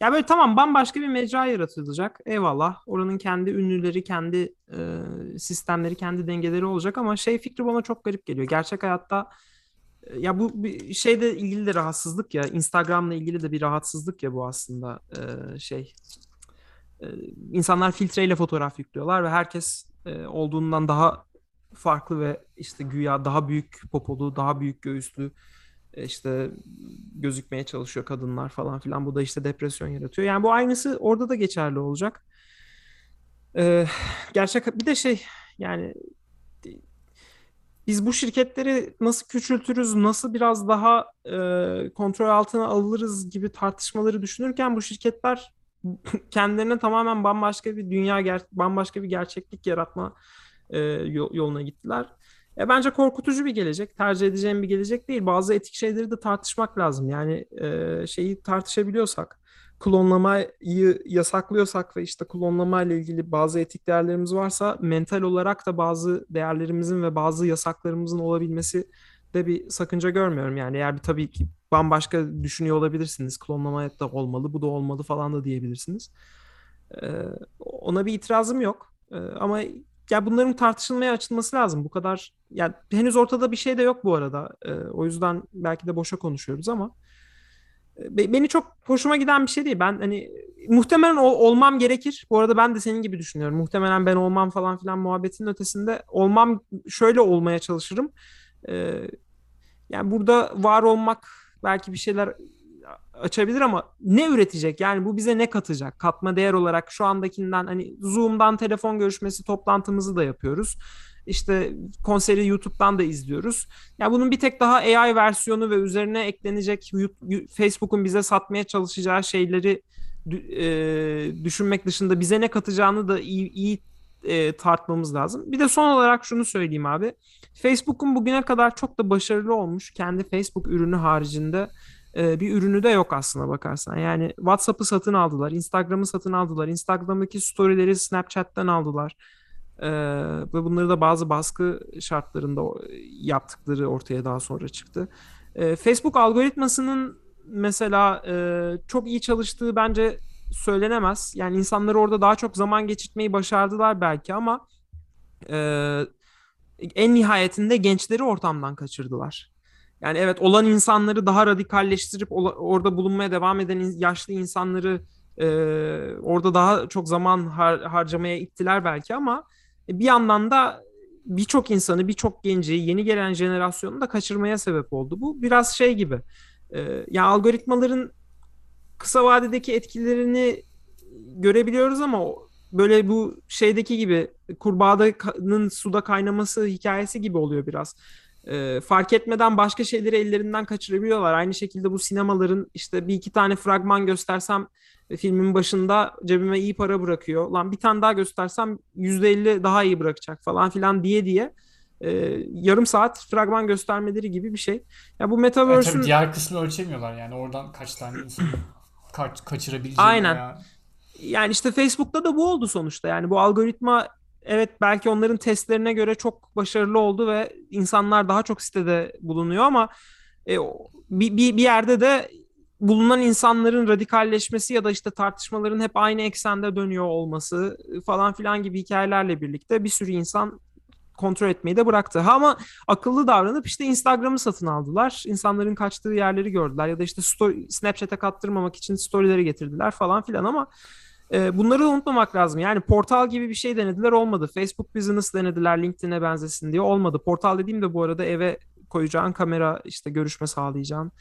ya böyle tamam bambaşka bir mecra yaratılacak. Eyvallah. Oranın kendi ünlüleri, kendi e, sistemleri, kendi dengeleri olacak ama şey fikri bana çok garip geliyor. Gerçek hayatta ya bu bir şeyde ilgili de rahatsızlık ya. Instagram'la ilgili de bir rahatsızlık ya bu aslında ee, şey. Ee, insanlar filtreyle fotoğraf yüklüyorlar ve herkes e, olduğundan daha farklı ve işte güya daha büyük popolu, daha büyük göğüslü e, işte gözükmeye çalışıyor kadınlar falan filan. Bu da işte depresyon yaratıyor. Yani bu aynısı orada da geçerli olacak. Ee, gerçek bir de şey yani biz bu şirketleri nasıl küçültürüz, nasıl biraz daha e, kontrol altına alırız gibi tartışmaları düşünürken bu şirketler kendilerine tamamen bambaşka bir dünya, bambaşka bir gerçeklik yaratma e, yoluna gittiler. E, bence korkutucu bir gelecek, tercih edeceğim bir gelecek değil. Bazı etik şeyleri de tartışmak lazım. Yani e, şeyi tartışabiliyorsak, klonlamayı yasaklıyorsak ve işte klonlama ile ilgili bazı etik değerlerimiz varsa mental olarak da bazı değerlerimizin ve bazı yasaklarımızın olabilmesi de bir sakınca görmüyorum. Yani eğer bir tabii ki bambaşka düşünüyor olabilirsiniz. Klonlama da olmalı, bu da olmalı falan da diyebilirsiniz. Ee, ona bir itirazım yok. Ee, ama ya bunların tartışılmaya açılması lazım. Bu kadar yani henüz ortada bir şey de yok bu arada. Ee, o yüzden belki de boşa konuşuyoruz ama beni çok hoşuma giden bir şey değil. Ben hani muhtemelen ol, olmam gerekir. Bu arada ben de senin gibi düşünüyorum. Muhtemelen ben olmam falan filan muhabbetinin ötesinde olmam şöyle olmaya çalışırım. Ee, yani burada var olmak belki bir şeyler açabilir ama ne üretecek? Yani bu bize ne katacak? Katma değer olarak şu andakinden hani Zoom'dan telefon görüşmesi toplantımızı da yapıyoruz. İşte konseri YouTube'dan da izliyoruz. Ya yani bunun bir tek daha AI versiyonu ve üzerine eklenecek Facebook'un bize satmaya çalışacağı şeyleri e, düşünmek dışında bize ne katacağını da iyi, iyi e, tartmamız lazım. Bir de son olarak şunu söyleyeyim abi. Facebook'un bugüne kadar çok da başarılı olmuş kendi Facebook ürünü haricinde e, bir ürünü de yok aslına bakarsan. Yani WhatsApp'ı satın aldılar, Instagram'ı satın aldılar, Instagram'daki storyleri Snapchat'ten aldılar. Ee, ve bunları da bazı baskı şartlarında yaptıkları ortaya daha sonra çıktı. Ee, Facebook algoritmasının mesela e, çok iyi çalıştığı bence söylenemez. Yani insanları orada daha çok zaman geçirtmeyi başardılar belki ama e, en nihayetinde gençleri ortamdan kaçırdılar. Yani evet olan insanları daha radikalleştirip orada bulunmaya devam eden yaşlı insanları e, orada daha çok zaman har- harcamaya ittiler belki ama bir yandan da birçok insanı, birçok genci, yeni gelen jenerasyonu da kaçırmaya sebep oldu. Bu biraz şey gibi. E, yani algoritmaların kısa vadedeki etkilerini görebiliyoruz ama böyle bu şeydeki gibi kurbağanın suda kaynaması hikayesi gibi oluyor biraz. E, fark etmeden başka şeyleri ellerinden kaçırabiliyorlar. Aynı şekilde bu sinemaların işte bir iki tane fragman göstersem filmin başında cebime iyi para bırakıyor. Lan bir tane daha göstersem %50 daha iyi bırakacak falan filan diye diye e, yarım saat fragman göstermeleri gibi bir şey. Ya bu metaverse'ün... Evet, diğer kısmı ölçemiyorlar yani oradan kaç tane insan kaç, kaçırabileceğini Aynen. Ya. Yani işte Facebook'ta da bu oldu sonuçta. Yani bu algoritma evet belki onların testlerine göre çok başarılı oldu ve insanlar daha çok sitede bulunuyor ama e, bir, bir, bir yerde de bulunan insanların radikalleşmesi ya da işte tartışmaların hep aynı eksende dönüyor olması falan filan gibi hikayelerle birlikte bir sürü insan kontrol etmeyi de bıraktı. Ha ama akıllı davranıp işte Instagram'ı satın aldılar. İnsanların kaçtığı yerleri gördüler ya da işte story, Snapchat'e kattırmamak için storyleri getirdiler falan filan ama e, bunları da unutmamak lazım. Yani portal gibi bir şey denediler olmadı. Facebook Business denediler LinkedIn'e benzesin diye olmadı. Portal dediğim de bu arada eve koyacağın kamera işte görüşme sağlayacağın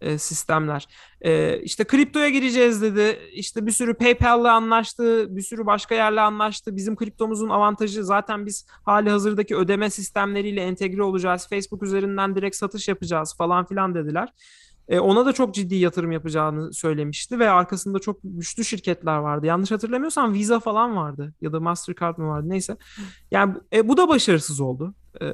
e, sistemler. E, işte kriptoya gireceğiz dedi. İşte bir sürü PayPal'la anlaştı, bir sürü başka yerle anlaştı. Bizim kriptomuzun avantajı zaten biz hali hazırdaki ödeme sistemleriyle entegre olacağız. Facebook üzerinden direkt satış yapacağız falan filan dediler. E, ona da çok ciddi yatırım yapacağını söylemişti ve arkasında çok güçlü şirketler vardı. Yanlış hatırlamıyorsam Visa falan vardı ya da Mastercard mı vardı neyse. Yani e, bu da başarısız oldu. E,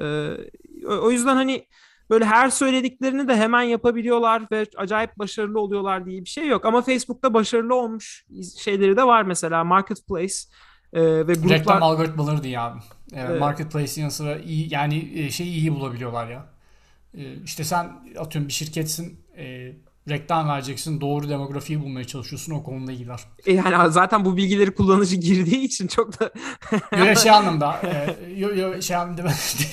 o yüzden hani böyle her söylediklerini de hemen yapabiliyorlar ve acayip başarılı oluyorlar diye bir şey yok. Ama Facebook'ta başarılı olmuş şeyleri de var mesela Marketplace e, ve gruplar... Reklam algoritmaları diye abi. Evet. Marketplace'in yanı sıra iyi, yani e, şeyi iyi bulabiliyorlar ya. E, işte sen atıyorum bir şirketsin e, reklam vereceksin. Doğru demografiyi bulmaya çalışıyorsun. O konuda iyiler. E yani zaten bu bilgileri kullanıcı girdiği için çok da... Öyle şey anlamda. E, yo, yo, şey anlamda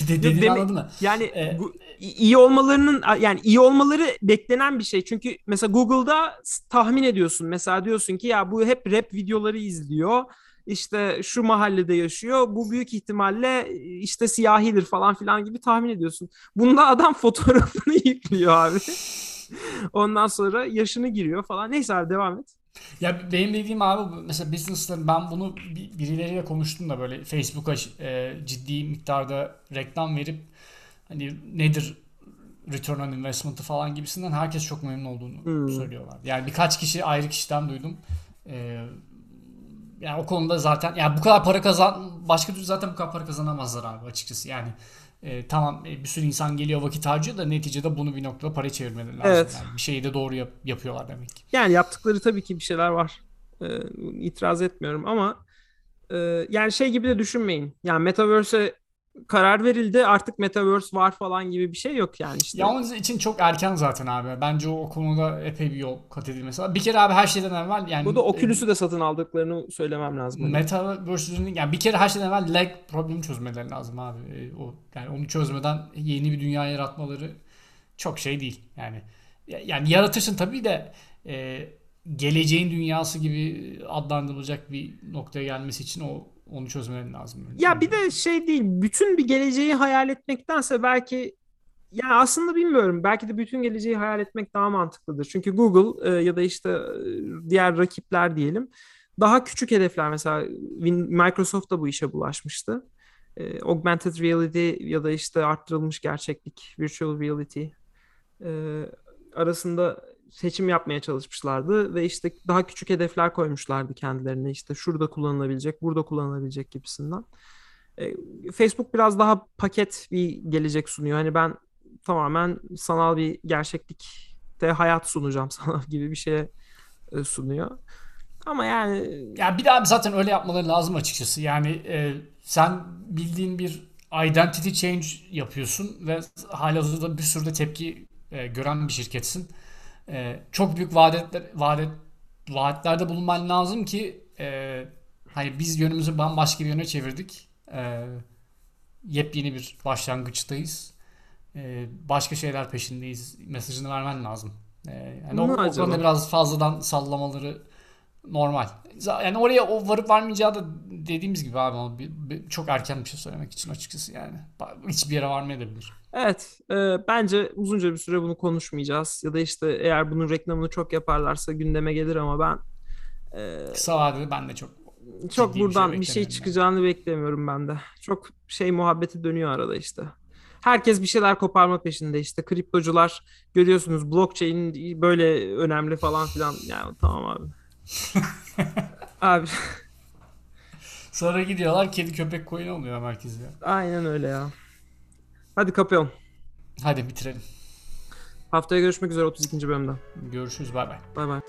dediğini anladın mı? Yani e, bu, iyi olmalarının yani iyi olmaları beklenen bir şey. Çünkü mesela Google'da tahmin ediyorsun. Mesela diyorsun ki ya bu hep rap videoları izliyor işte şu mahallede yaşıyor. Bu büyük ihtimalle işte siyahidir falan filan gibi tahmin ediyorsun. Bunda adam fotoğrafını yüklüyor abi. Ondan sonra yaşını giriyor falan. Neyse abi devam et. Ya benim dediğim abi mesela business'ların ben bunu birileriyle konuştum da böyle Facebook'a e, ciddi miktarda reklam verip hani nedir return on investment'ı falan gibisinden herkes çok memnun olduğunu hmm. söylüyorlar. Yani birkaç kişi ayrı kişiden duydum. Ee, yani o konuda zaten yani bu kadar para kazan başka türlü zaten bu kadar para kazanamazlar abi açıkçası. Yani e, tamam e, bir sürü insan geliyor vakit harcıyor da neticede bunu bir noktada para çevirmeleri lazım. Evet. Yani bir şeyi de doğru yap, yapıyorlar demek ki. Yani yaptıkları tabii ki bir şeyler var. Ee, itiraz etmiyorum ama e, yani şey gibi de düşünmeyin. Yani Metaverse'e karar verildi artık Metaverse var falan gibi bir şey yok yani işte. Ya onun için çok erken zaten abi. Bence o, konuda epey bir yol kat edilmesi var. Bir kere abi her şeyden evvel yani. Bu da Oculus'u da satın aldıklarını söylemem lazım. Metaverse'ün yani bir kere her şeyden evvel lag problemi çözmeleri lazım abi. E, o yani onu çözmeden yeni bir dünya yaratmaları çok şey değil. Yani yani yaratırsın tabii de e, geleceğin dünyası gibi adlandırılacak bir noktaya gelmesi için o onu çözmeleri lazım. Ya bir de şey değil, bütün bir geleceği hayal etmektense belki ya aslında bilmiyorum. Belki de bütün geleceği hayal etmek daha mantıklıdır. Çünkü Google e, ya da işte e, diğer rakipler diyelim daha küçük hedefler mesela Microsoft da bu işe bulaşmıştı. E, augmented reality ya da işte arttırılmış gerçeklik, virtual reality e, arasında seçim yapmaya çalışmışlardı ve işte daha küçük hedefler koymuşlardı kendilerine işte şurada kullanılabilecek, burada kullanılabilecek gibisinden. E, Facebook biraz daha paket bir gelecek sunuyor. Hani ben tamamen sanal bir gerçeklikte hayat sunacağım sana gibi bir şeye e, sunuyor. Ama yani ya bir daha zaten öyle yapmaları lazım açıkçası. Yani e, sen bildiğin bir identity change yapıyorsun ve halihazırda bir sürü de tepki e, gören bir şirketsin e, çok büyük vaatler, vaat, vaatlerde bulunman lazım ki e, hani biz yönümüzü bambaşka bir yöne çevirdik. E, yepyeni bir başlangıçtayız. E, başka şeyler peşindeyiz. Mesajını vermen lazım. E, yani o, o konuda biraz fazladan sallamaları normal. Yani oraya o varıp varmayacağı da dediğimiz gibi abi çok erken bir şey söylemek için açıkçası yani. Hiçbir yere varmayabilir. Evet, e, bence uzunca bir süre bunu konuşmayacağız. Ya da işte eğer bunun reklamını çok yaparlarsa gündeme gelir ama ben e, kısa vadede ben de çok çok buradan bir şey, bir şey çıkacağını beklemiyorum ben de. Çok şey muhabbeti dönüyor arada işte. Herkes bir şeyler koparma peşinde işte. Kriptocular görüyorsunuz blockchain böyle önemli falan filan. Yani tamam abi. abi. Sonra gidiyorlar kedi köpek coin oluyor merkezde. Aynen öyle ya. Hadi kapayalım. Hadi bitirelim. Haftaya görüşmek üzere 32. bölümde. Görüşürüz bay bay. Bay bay.